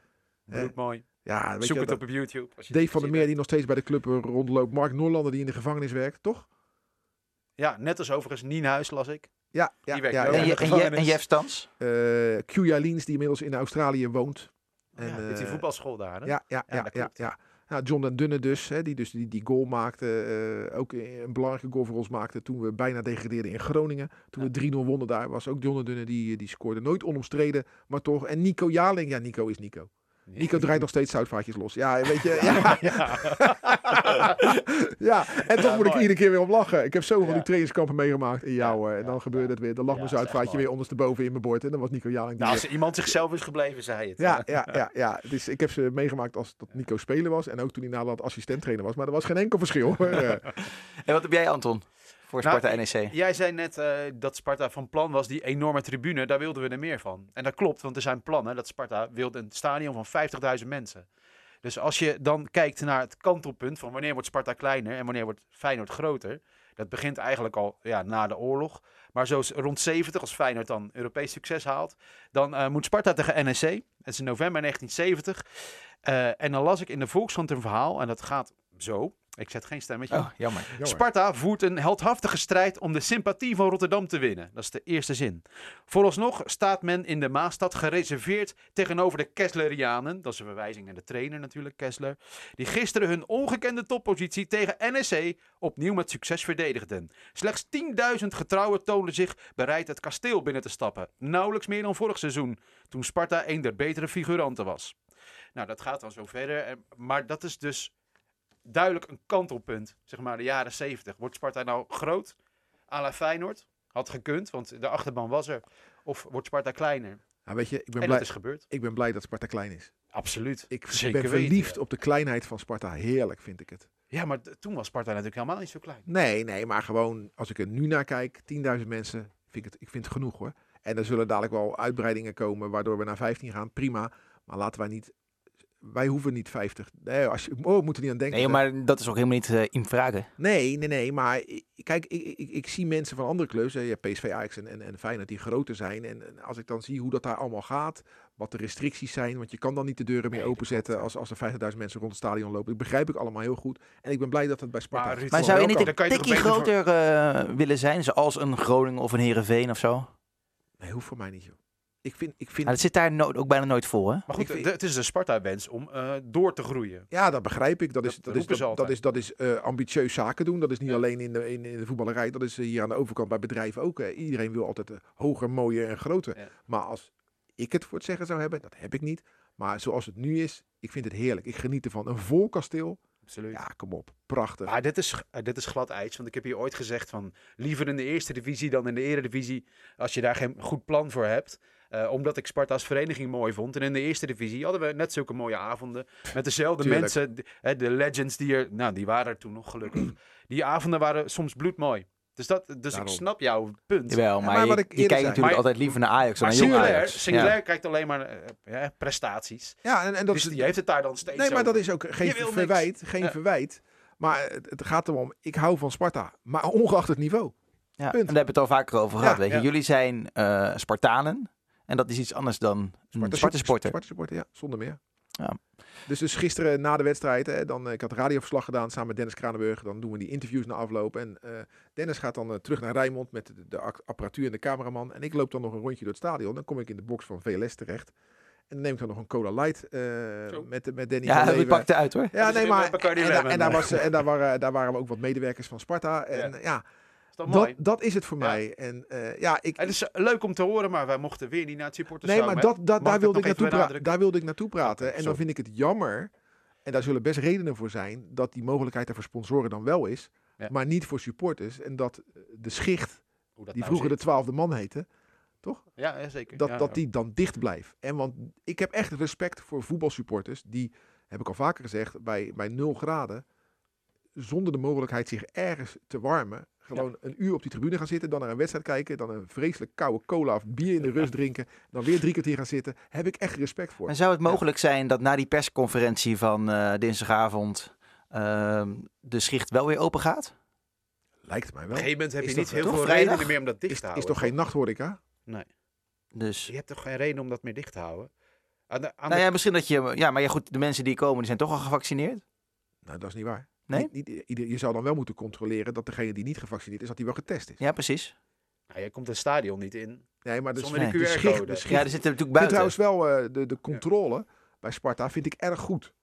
Eh, Bloedmooi. Ja, weet Zoek je, het dat, op op YouTube. als je Dave van der Meer die nog steeds bij de club eh, rondloopt. Mark Noorlander die in de gevangenis werkt, toch? Ja, net als overigens Nienhuis las ik. Ja, ja, Die ja. En, je, en, je, gevangenis. en Jeff Stans? Eh, Q Leens die inmiddels in Australië woont. En, ja, met die eh, voetbalschool daar. Hè? Ja, ja, Ja, ja, dat ja, klopt. ja. Nou, John den Dunne dus, hè, die dus die, die goal maakte. eh, ook een belangrijke goal voor ons maakte toen we bijna degradeerden in Groningen. Toen we 3-0 wonnen daar, was ook John den Dunne die, die scoorde. Nooit onomstreden, maar toch. En Nico Jaling, ja, Nico is Nico. Nico draait nog steeds zoutvaatjes los. Ja, weet je. Ja, ja. en toch Ja, moet ik iedere keer weer om lachen. Ik heb zoveel Ja. die trainingskampen meegemaakt in jou. Ja, en ja, dan gebeurde het weer. Dan lag Ja, mijn zoutvaatje weer ondersteboven in mijn bord. En dan was Nico Jaling. die Nou, weer- als iemand zichzelf is gebleven, zei het. ja, ja, ja, ja. Dus ik heb ze meegemaakt als dat Nico spelen was. En ook toen hij naderhand assistent trainer was. Maar er was geen enkel verschil. Eh, En wat heb jij, Anton? Voor Nou, Sparta NEC? Jij zei net eh, dat Sparta van plan was, die enorme tribune, daar wilden we er meer van. En dat klopt, want er zijn plannen dat Sparta wilde een stadion van 50.000 mensen. Dus als je dan kijkt naar het kantelpunt van wanneer wordt Sparta kleiner en wanneer wordt Feyenoord groter. Dat begint eigenlijk al ja, na de oorlog. Maar zo rond 70, als Feyenoord dan Europees succes haalt, dan eh, moet Sparta tegen NEC. Dat is in november 1970. Eh, en dan las ik in de Volkskrant een verhaal en dat gaat zo. Ik zet geen stemmetje. Oh, jammer. jammer. Sparta voert een heldhaftige strijd om de sympathie van Rotterdam te winnen. Dat is de eerste zin. Vooralsnog staat men in de Maastad gereserveerd tegenover de Kesslerianen. Dat is een verwijzing naar de trainer natuurlijk, Kessler. Die gisteren hun ongekende toppositie tegen NEC opnieuw met succes verdedigden. Slechts 10.000 getrouwen toonden zich bereid het kasteel binnen te stappen. Nauwelijks meer dan vorig seizoen, toen Sparta een der betere figuranten was. Nou, dat gaat dan zo verder. en- Maar dat is dus duidelijk een kantelpunt, zeg maar de jaren 70. Wordt Sparta nou groot? à la Feyenoord? Had gekund, want de achterban was er. Of wordt Sparta kleiner? Nou, weet je, ik ben, En blij, dat is gebeurd. ik ben blij dat Sparta klein is. Absoluut. Ik Zeker ben verliefd op de kleinheid van Sparta. Heerlijk vind ik het. Ja, maar toen was Sparta natuurlijk helemaal niet zo klein. Nee, nee, maar gewoon als ik er nu naar kijk, 10.000 mensen, vind ik, het, ik vind het genoeg hoor. En er zullen dadelijk wel uitbreidingen komen waardoor we naar 15 gaan. Prima. Maar laten wij niet, wij hoeven niet 50. Nee, als je, oh, we moeten niet aan denken. Nee, maar dat is ook helemaal niet eh, in vragen. Nee, nee, nee. Maar kijk, ik, ik, ik zie mensen van andere clubs, hè, je hebt PSV, Ajax en, en, en Feyenoord, die groter zijn. En, en als ik dan zie hoe dat daar allemaal gaat, wat de restricties zijn, want je kan dan niet de deuren meer Nee, openzetten als, als er 50.000 mensen rond het stadion lopen. Dat begrijp ik allemaal heel goed. En ik ben blij dat het bij Sparta... Maar Ruud, Maar zou je niet een je toch tikkie beter voor- groter eh, willen zijn? Zoals een Groningen of een Heerenveen of zo? Nee, hoeft voor mij niet, joh. Ik vind, ik vind Maar dat zit daar no- ook bijna nooit voor, hè? Maar goed, vind- het is de Sparta-wens om eh, door te groeien. Ja, dat begrijp ik. Dat is, Dat dat is, dat, is, dat is eh, ambitieus zaken doen. Dat is niet Ja. alleen in de, in, in de voetballerij. Dat is eh, hier aan de overkant bij bedrijven ook. eh. Iedereen wil altijd hoger, mooier en groter. Ja. Maar als ik het voor het zeggen zou hebben, dat heb ik niet. Maar zoals het nu is, ik vind het heerlijk. Ik geniet ervan. Een vol kasteel. Absoluut. Ja, kom op. Prachtig. Maar dit is, dit is glad ijs. Want ik heb hier ooit gezegd van liever in de eerste divisie dan in de eredivisie. Als je daar geen goed plan voor hebt. Eh, omdat ik Sparta als vereniging mooi vond. En in de eerste divisie hadden we net zulke mooie avonden. Met dezelfde Tuurlijk. mensen. De, hè, de legends die er, nou die waren er toen nog gelukkig. Die avonden waren soms bloedmooi. Dus, dat, dus ik snap jouw punt. Jawel, Ja, maar, je, wat ik je kijkt zei. natuurlijk Maar- altijd liever naar Ajax dan Maar naar jong Singulair, Ajax. Singulair Ja. kijkt alleen maar ja, prestaties. Ja, en, en dat dus is, die heeft het daar dan steeds nee, maar over. dat is ook geen niks. verwijt. Geen Ja. verwijt. Maar het, het gaat erom, ik hou van Sparta. Maar ongeacht het niveau. Ja, en daar hebben we het al vaker over gehad. Ja, weet je. ja. Jullie zijn eh, Spartanen. En dat is iets anders dan een Sparta-sporter. Sparta supporter, ja, zonder meer. Ja. Dus, dus gisteren na de wedstrijd, hè, dan, eh, ik had radioverslag gedaan samen met Dennis Kranenburg. Dan doen we die interviews na afloop. En eh, Dennis gaat dan eh, terug naar Rijnmond met de, apparatuur en de cameraman. En ik loop dan nog een rondje door het stadion. Dan kom ik in de box van VLS terecht. En dan neem ik dan nog een Cola Light eh, met, met Danny Ja, van dat Leeuwen. pakt uit hoor. Ja, is nee, maar... En, daar, was, en daar, waren, daar waren ook wat medewerkers van Sparta. En Ja. ja, Is dat dat, mooi? dat is het voor Ja. mij. En eh, ja, ik, Het is eh, leuk om te horen, maar wij mochten weer niet naar het supporters Nee, maar dat, dat, daar, wilde ik naartoe even pra- benadrukken? daar wilde ik naartoe praten. En dan vind ik het jammer En daar zullen best redenen voor zijn dat die mogelijkheid er voor sponsoren dan wel is, Ja. maar niet voor supporters. En dat eh, de schicht, Hoe dat die nou vroeger de zit. twaalfde man heette, Ja, ja, zeker. dat, dat die dan dicht blijft. En want ik heb echt respect voor voetbalsupporters die, heb ik al vaker gezegd, bij, bij 0 graden, zonder de mogelijkheid zich ergens te warmen, gewoon een uur op die tribune gaan zitten, dan naar een wedstrijd kijken, dan een vreselijk koude cola of bier in de rust drinken, dan weer drie kwartier gaan zitten, heb ik echt respect voor. En zou het mogelijk zijn dat na die persconferentie van eh, dinsdagavond ehm, de schicht wel weer open gaat? Lijkt mij Op wel. een gegeven moment heb Is je niet heel veel vrijdag? redenen meer om dat dicht Is, te is houden. toch geen nachthoreca? Dus, Je hebt toch geen reden om dat meer dicht te houden? Aan de, aan nou de- ja, misschien dat je... Ja, maar ja, goed, de mensen die komen, die zijn toch al gevaccineerd? Nou, dat is niet waar. Nee? Niet, niet, ieder- je zou dan wel moeten controleren dat degene die niet gevaccineerd is, dat die wel getest is. Ja, precies. Nou, je komt het stadion niet in. Nee, maar Zonder die de QR-code. Ja, er zitten natuurlijk buiten. trouwens wel eh, de, de controle bij Sparta vind ik erg goed.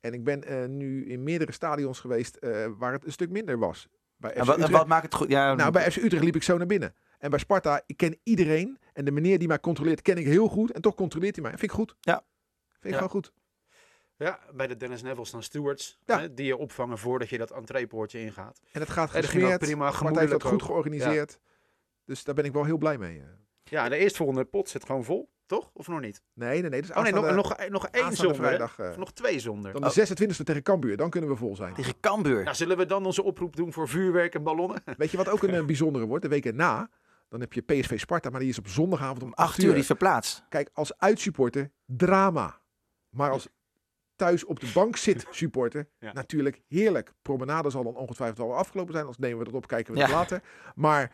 En ik ben eh, nu in meerdere stadions geweest eh, waar het een stuk minder was. Bij FC En wat, en Utrecht, wat maakt het goed? Ja, nou, bij FC Utrecht liep ik zo naar binnen. En bij Sparta, ik ken iedereen. En de meneer die mij controleert, ken ik heel goed. En toch controleert hij mij. Vind ik goed. Ja. Vind ik Ja. gewoon goed. Ja, bij de Dennis Neville staan stewards. Ja. Hè, die je opvangen voordat je dat entreepoortje ingaat. En het gaat dat gesmeerd. prima, Sparta heeft dat goed ook. georganiseerd. Dus daar ben ik wel heel blij mee. eh. Ja, en de eerstvolgende pot zit gewoon vol, toch? Of nog niet? Nee, nee, nee. Dus Oh nee, nog, nog, nog één zonder. vrijdag. eh, Of nog twee zonder. dan de 26e tegen Cambuur. Dan kunnen we vol zijn. Tegen Cambuur. Nou, zullen we dan onze oproep doen voor vuurwerk en ballonnen? Weet je wat ook een eh, bijzondere wordt? De week erna. Dan heb je PSV Sparta, maar die is op zondagavond om 8 Acht uur, die is verplaatst. Kijk, als uitsupporter, drama. Maar als thuis op de bank zit supporter, Ja. natuurlijk heerlijk. Promenade zal dan ongetwijfeld al afgelopen zijn. Anders nemen we dat op, kijken we het Ja. later. Maar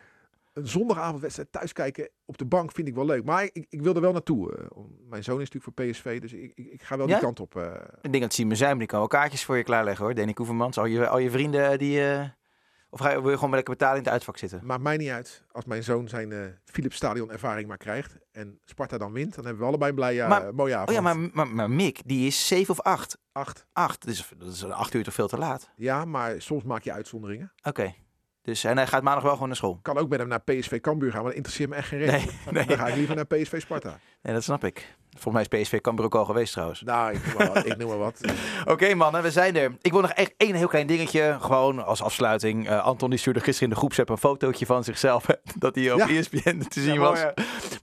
een zondagavondwedstrijd thuis kijken op de bank vind ik wel leuk. Maar ik, ik wil er wel naartoe. eh, mijn zoon is natuurlijk voor PSV, dus ik, ik, ik ga wel Ja? die kant op. eh. Ik denk dat Simon Zuim, die kan wel kaartjes voor je klaarleggen hoor. Danny Koevermans, al je, al je vrienden eh, die... eh, of ga je, wil je gewoon lekker betalen in het uitvak zitten? Maakt mij niet uit. Als mijn zoon zijn eh Philips Stadion ervaring maar krijgt en Sparta dan wint, dan hebben we allebei een blij, eh, Maar- mooie avond. Oh ja, maar, maar, maar Mick, die is 7 of 8. Acht. 8, dus dat is 8 uur toch veel te laat? Ja, maar soms maak je uitzonderingen. Oké. Dus, en hij gaat maandag wel gewoon naar school? kan ook met hem naar PSV Cambuur gaan, maar dat interesseert me echt geen reden. Nee, nee. Dan ga ik liever naar PSV Sparta. nee, dat snap ik. Volgens mij is PSV Cambuur ook al geweest trouwens. Nou, ik noem maar wat. Ik noem maar wat. Oké mannen, we zijn er. Ik wil nog echt één heel klein dingetje, gewoon als afsluiting. Eh, Anton die stuurde gisteren in de groepsapp een fotootje van zichzelf, dat hij op Ja. ESPN te zien Ja, was.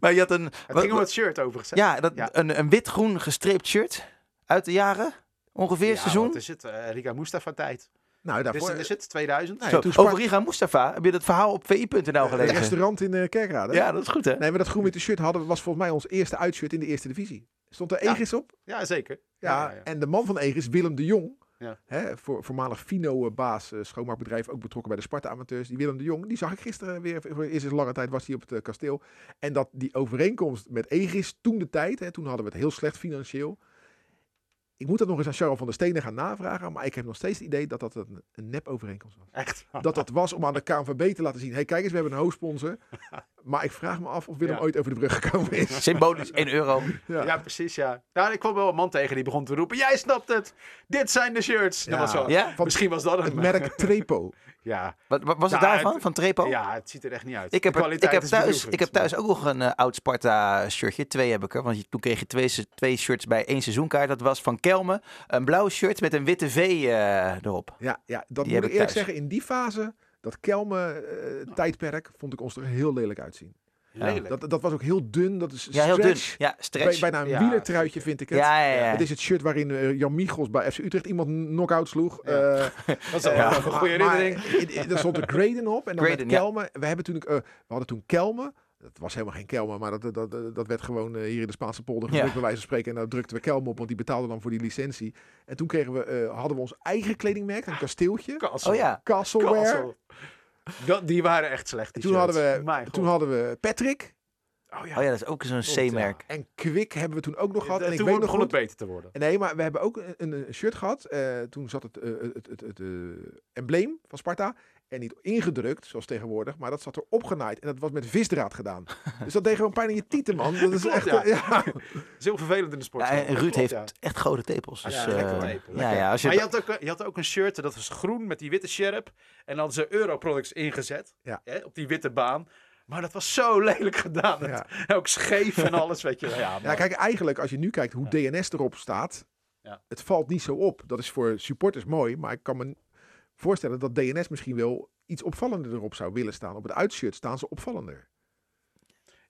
Maar je had een, Het wat- ging om het shirt overigens. ja, dat, Ja. Een, een wit-groen gestreept shirt uit de jaren, ongeveer Ja, seizoen. wat is het? Eh, Riga Mustafa tijd. Nou, Dus daarvoor is het 2000? Nee, Zo, toen sprak- over Riga Mustafa, heb je dat verhaal op vi.nl het gelezen? restaurant in uh, Kerkrade. Ja, dat is goed hè? Nee, maar dat groen witte shirt hadden, was volgens mij ons eerste uitshirt in de eerste divisie. Stond er Ja. Egis op? Ja, zeker. Ja, ja, ja. En de man van Egis, Willem de Jong, Ja. hè, voor, voormalig Fino-baas, eh, schoonmaakbedrijf, ook betrokken bij de Sparta-amateurs. Die Willem de Jong, die zag ik gisteren weer, voor eerst in lange tijd was hij op het eh, kasteel. En dat die overeenkomst met Egis, toen de tijd, hè, toen hadden we het heel slecht financieel. Ik moet dat nog eens aan Charles van der Stenen gaan navragen, maar ik heb nog steeds het idee dat dat een, een nep-overeenkomst was. Echt. Dat dat was om aan de KNVB te laten zien, hey kijk eens, we hebben een hoofdsponsor. Maar ik vraag me af of Willem Ja. ooit over de brug gekomen is. Symbolisch 1 euro. Ja. Ja. precies, ja. Nou, ik kwam wel een man tegen die begon te roepen, jij snapt het! Dit zijn de shirts! Dat Ja. was wel, Ja? Van Misschien was dat het. Het merk Trepo. Ja. Wat, wat was het Nou, daarvan, het- van Trepo? ja, het ziet er echt niet uit. Ik heb, er- ik, kwaliteit heb is thuis, ik heb thuis ook nog een eh, oud Sparta shirtje. Twee heb ik er. Want toen kreeg je twee, twee shirts bij één seizoenkaart. Dat was van Kelme. Een blauw shirt met een witte V eh, erop. Ja, ja dat Die moet heb ik ik eerlijk thuis. zeggen. In die fase, dat Kelme-tijdperk, vond ik ons er heel lelijk uitzien. Lelijk. Dat, dat was ook heel dun. Dat is Ja, heel dun. stretch. Ja, Bij, stretch. bijna een Ja, wielertruitje vind ik het. Ja, ja, ja. Het is het shirt waarin eh, Jan Michels bij FC Utrecht iemand knock-out sloeg. Ja. Eh, Dat is wel eh, een goede herinnering. eh, Er stond een Graden op. En dan Graden, met ja. Kelme. We, hebben toen, eh, we hadden toen Kelme. Dat was helemaal geen Kelme, maar dat, dat, dat, dat werd gewoon eh, hier in de Spaanse polder Ja. gedrukt, bij wijze van spreken. En daar drukten we Kelme op, want die betaalde dan voor die licentie. En toen kregen we, eh, hadden we ons eigen kledingmerk, een kasteeltje. Kassel. Oh ja. Castleware. Dat, die waren echt slecht. die Toen hadden, we, toen hadden we Patrick. Oh ja. Oh ja, dat is ook zo'n C-merk. En Kwik hebben we toen ook nog gehad. En ik toen weet nog begon goed, het beter te worden. Nee, maar we hebben ook een, shirt gehad. Eh, toen zat het, het, het, het, eh, embleem van Sparta. En niet ingedrukt, zoals tegenwoordig. Maar dat zat er opgenaaid. En dat was met visdraad gedaan. dus dat deed gewoon pijn in je tieten, man. Dat is Klopt, echt... ja. ja. Dat is heel vervelend in de sport. Ja, en Ruud Klopt, heeft ja. echt grote tepels. Dus, Ja, eh, tepel, ja, ja, als je Maar je had, ook, je had ook een shirt, dat was groen met die witte sjerp. En dan ze Europroducts ingezet. Ja. Hè, op die witte baan. Maar dat was zo lelijk gedaan. Ja. Het- Ook scheef en alles, weet je wel. Ja, kijk, eigenlijk als je nu kijkt hoe DNS erop staat. Ja. Het valt niet zo op. Dat is voor supporters mooi, maar ik kan me voorstellen dat DNS misschien wel iets opvallender erop zou willen staan. Op het uitshirt staan ze opvallender.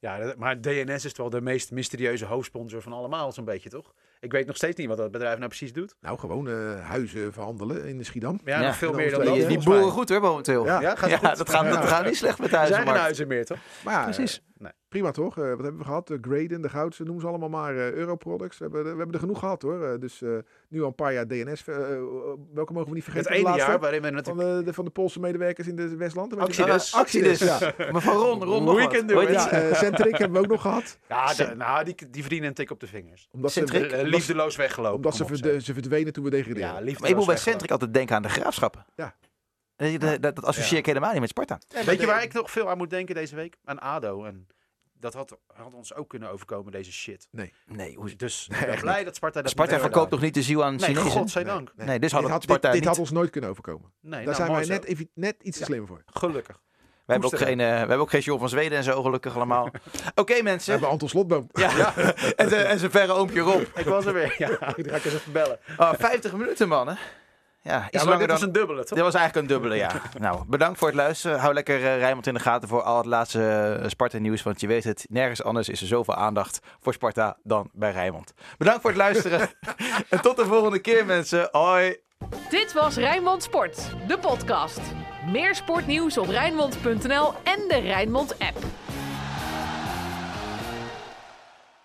Ja, maar DNS is wel de meest mysterieuze hoofdsponsor van allemaal, zo'n beetje, toch? Ik weet nog steeds niet wat dat bedrijf nou precies doet. Nou, gewoon eh, huizen verhandelen in de Schiedam. Ja, Ja. nog veel meer dan dan dat. Die, boeren goed hoor, momenteel. Ja. Ja, gaat Ja, het goed? dat, gaat, dat Ja. gaat niet slecht met de Er zijn geen huizen meer, toch? Maar ja, Precies. prima toch? Eh, wat hebben we gehad? De Graden, de Goudse, noem ze allemaal maar. eh Europroducts. We hebben, we hebben er genoeg gehad hoor. Eh, dus eh, nu al een paar jaar DNS. eh, eh, welke mogen we niet Het vergeten? De ene jaar waarin we Van natuurlijk... de, de- van de Poolse medewerkers in de Westland. Actides. Ah, Actides, ja. Maar van Ron, Ron nog We wat. can do Hoe heet it. die? Ja, eh, Centric hebben we ook nog gehad. Ja, de- nou, die, die verdienen een tik op de vingers. Omdat ze, Centric? Eh, omdat ze, liefdeloos weggelopen. omdat ze, ze verdwenen toen we degradeerden. Ja, Maar ik moet bij. Centric altijd denken aan de graafschappen. Ja. Dat, dat, dat associeer ik helemaal niet met Sparta. Weet je waar ik nog veel aan moet denken deze week? Aan ADO. En dat had, had ons ook kunnen overkomen, deze shit. Nee, hoe, Dus ik ben blij dat Sparta dat Sparta verkoopt toch niet de ziel aan Nee, Chinezen? godzijdank. Nee, dus dit, had dit, Sparta dit had ons nooit kunnen overkomen. Nee, Daar nou, zijn wij net, net iets te slim voor. Gelukkig. We hebben, ook geen, eh, we hebben ook geen John van Zweden en zo, gelukkig allemaal. Oké We mensen. hebben Anton Slotboom. Ja. en, zijn- en zijn verre oompje Rob. Ik was er weer. Ja, ik ga ik eens even bellen. Oh, 50 minuten man hè. Ja, iets Ja, maar langer dit dan... was een dubbele, toch? Dit was eigenlijk een dubbele, ja. nou, bedankt voor het luisteren. Hou lekker eh, Rijnmond in de gaten voor al het laatste eh, Sparta-nieuws. Want je weet het, nergens anders is er zoveel aandacht voor Sparta dan bij Rijnmond. Bedankt voor het luisteren. en tot de volgende keer, mensen. Hoi. Dit was Rijnmond Sport, de podcast. Meer sportnieuws op Rijnmond.nl en de Rijnmond app.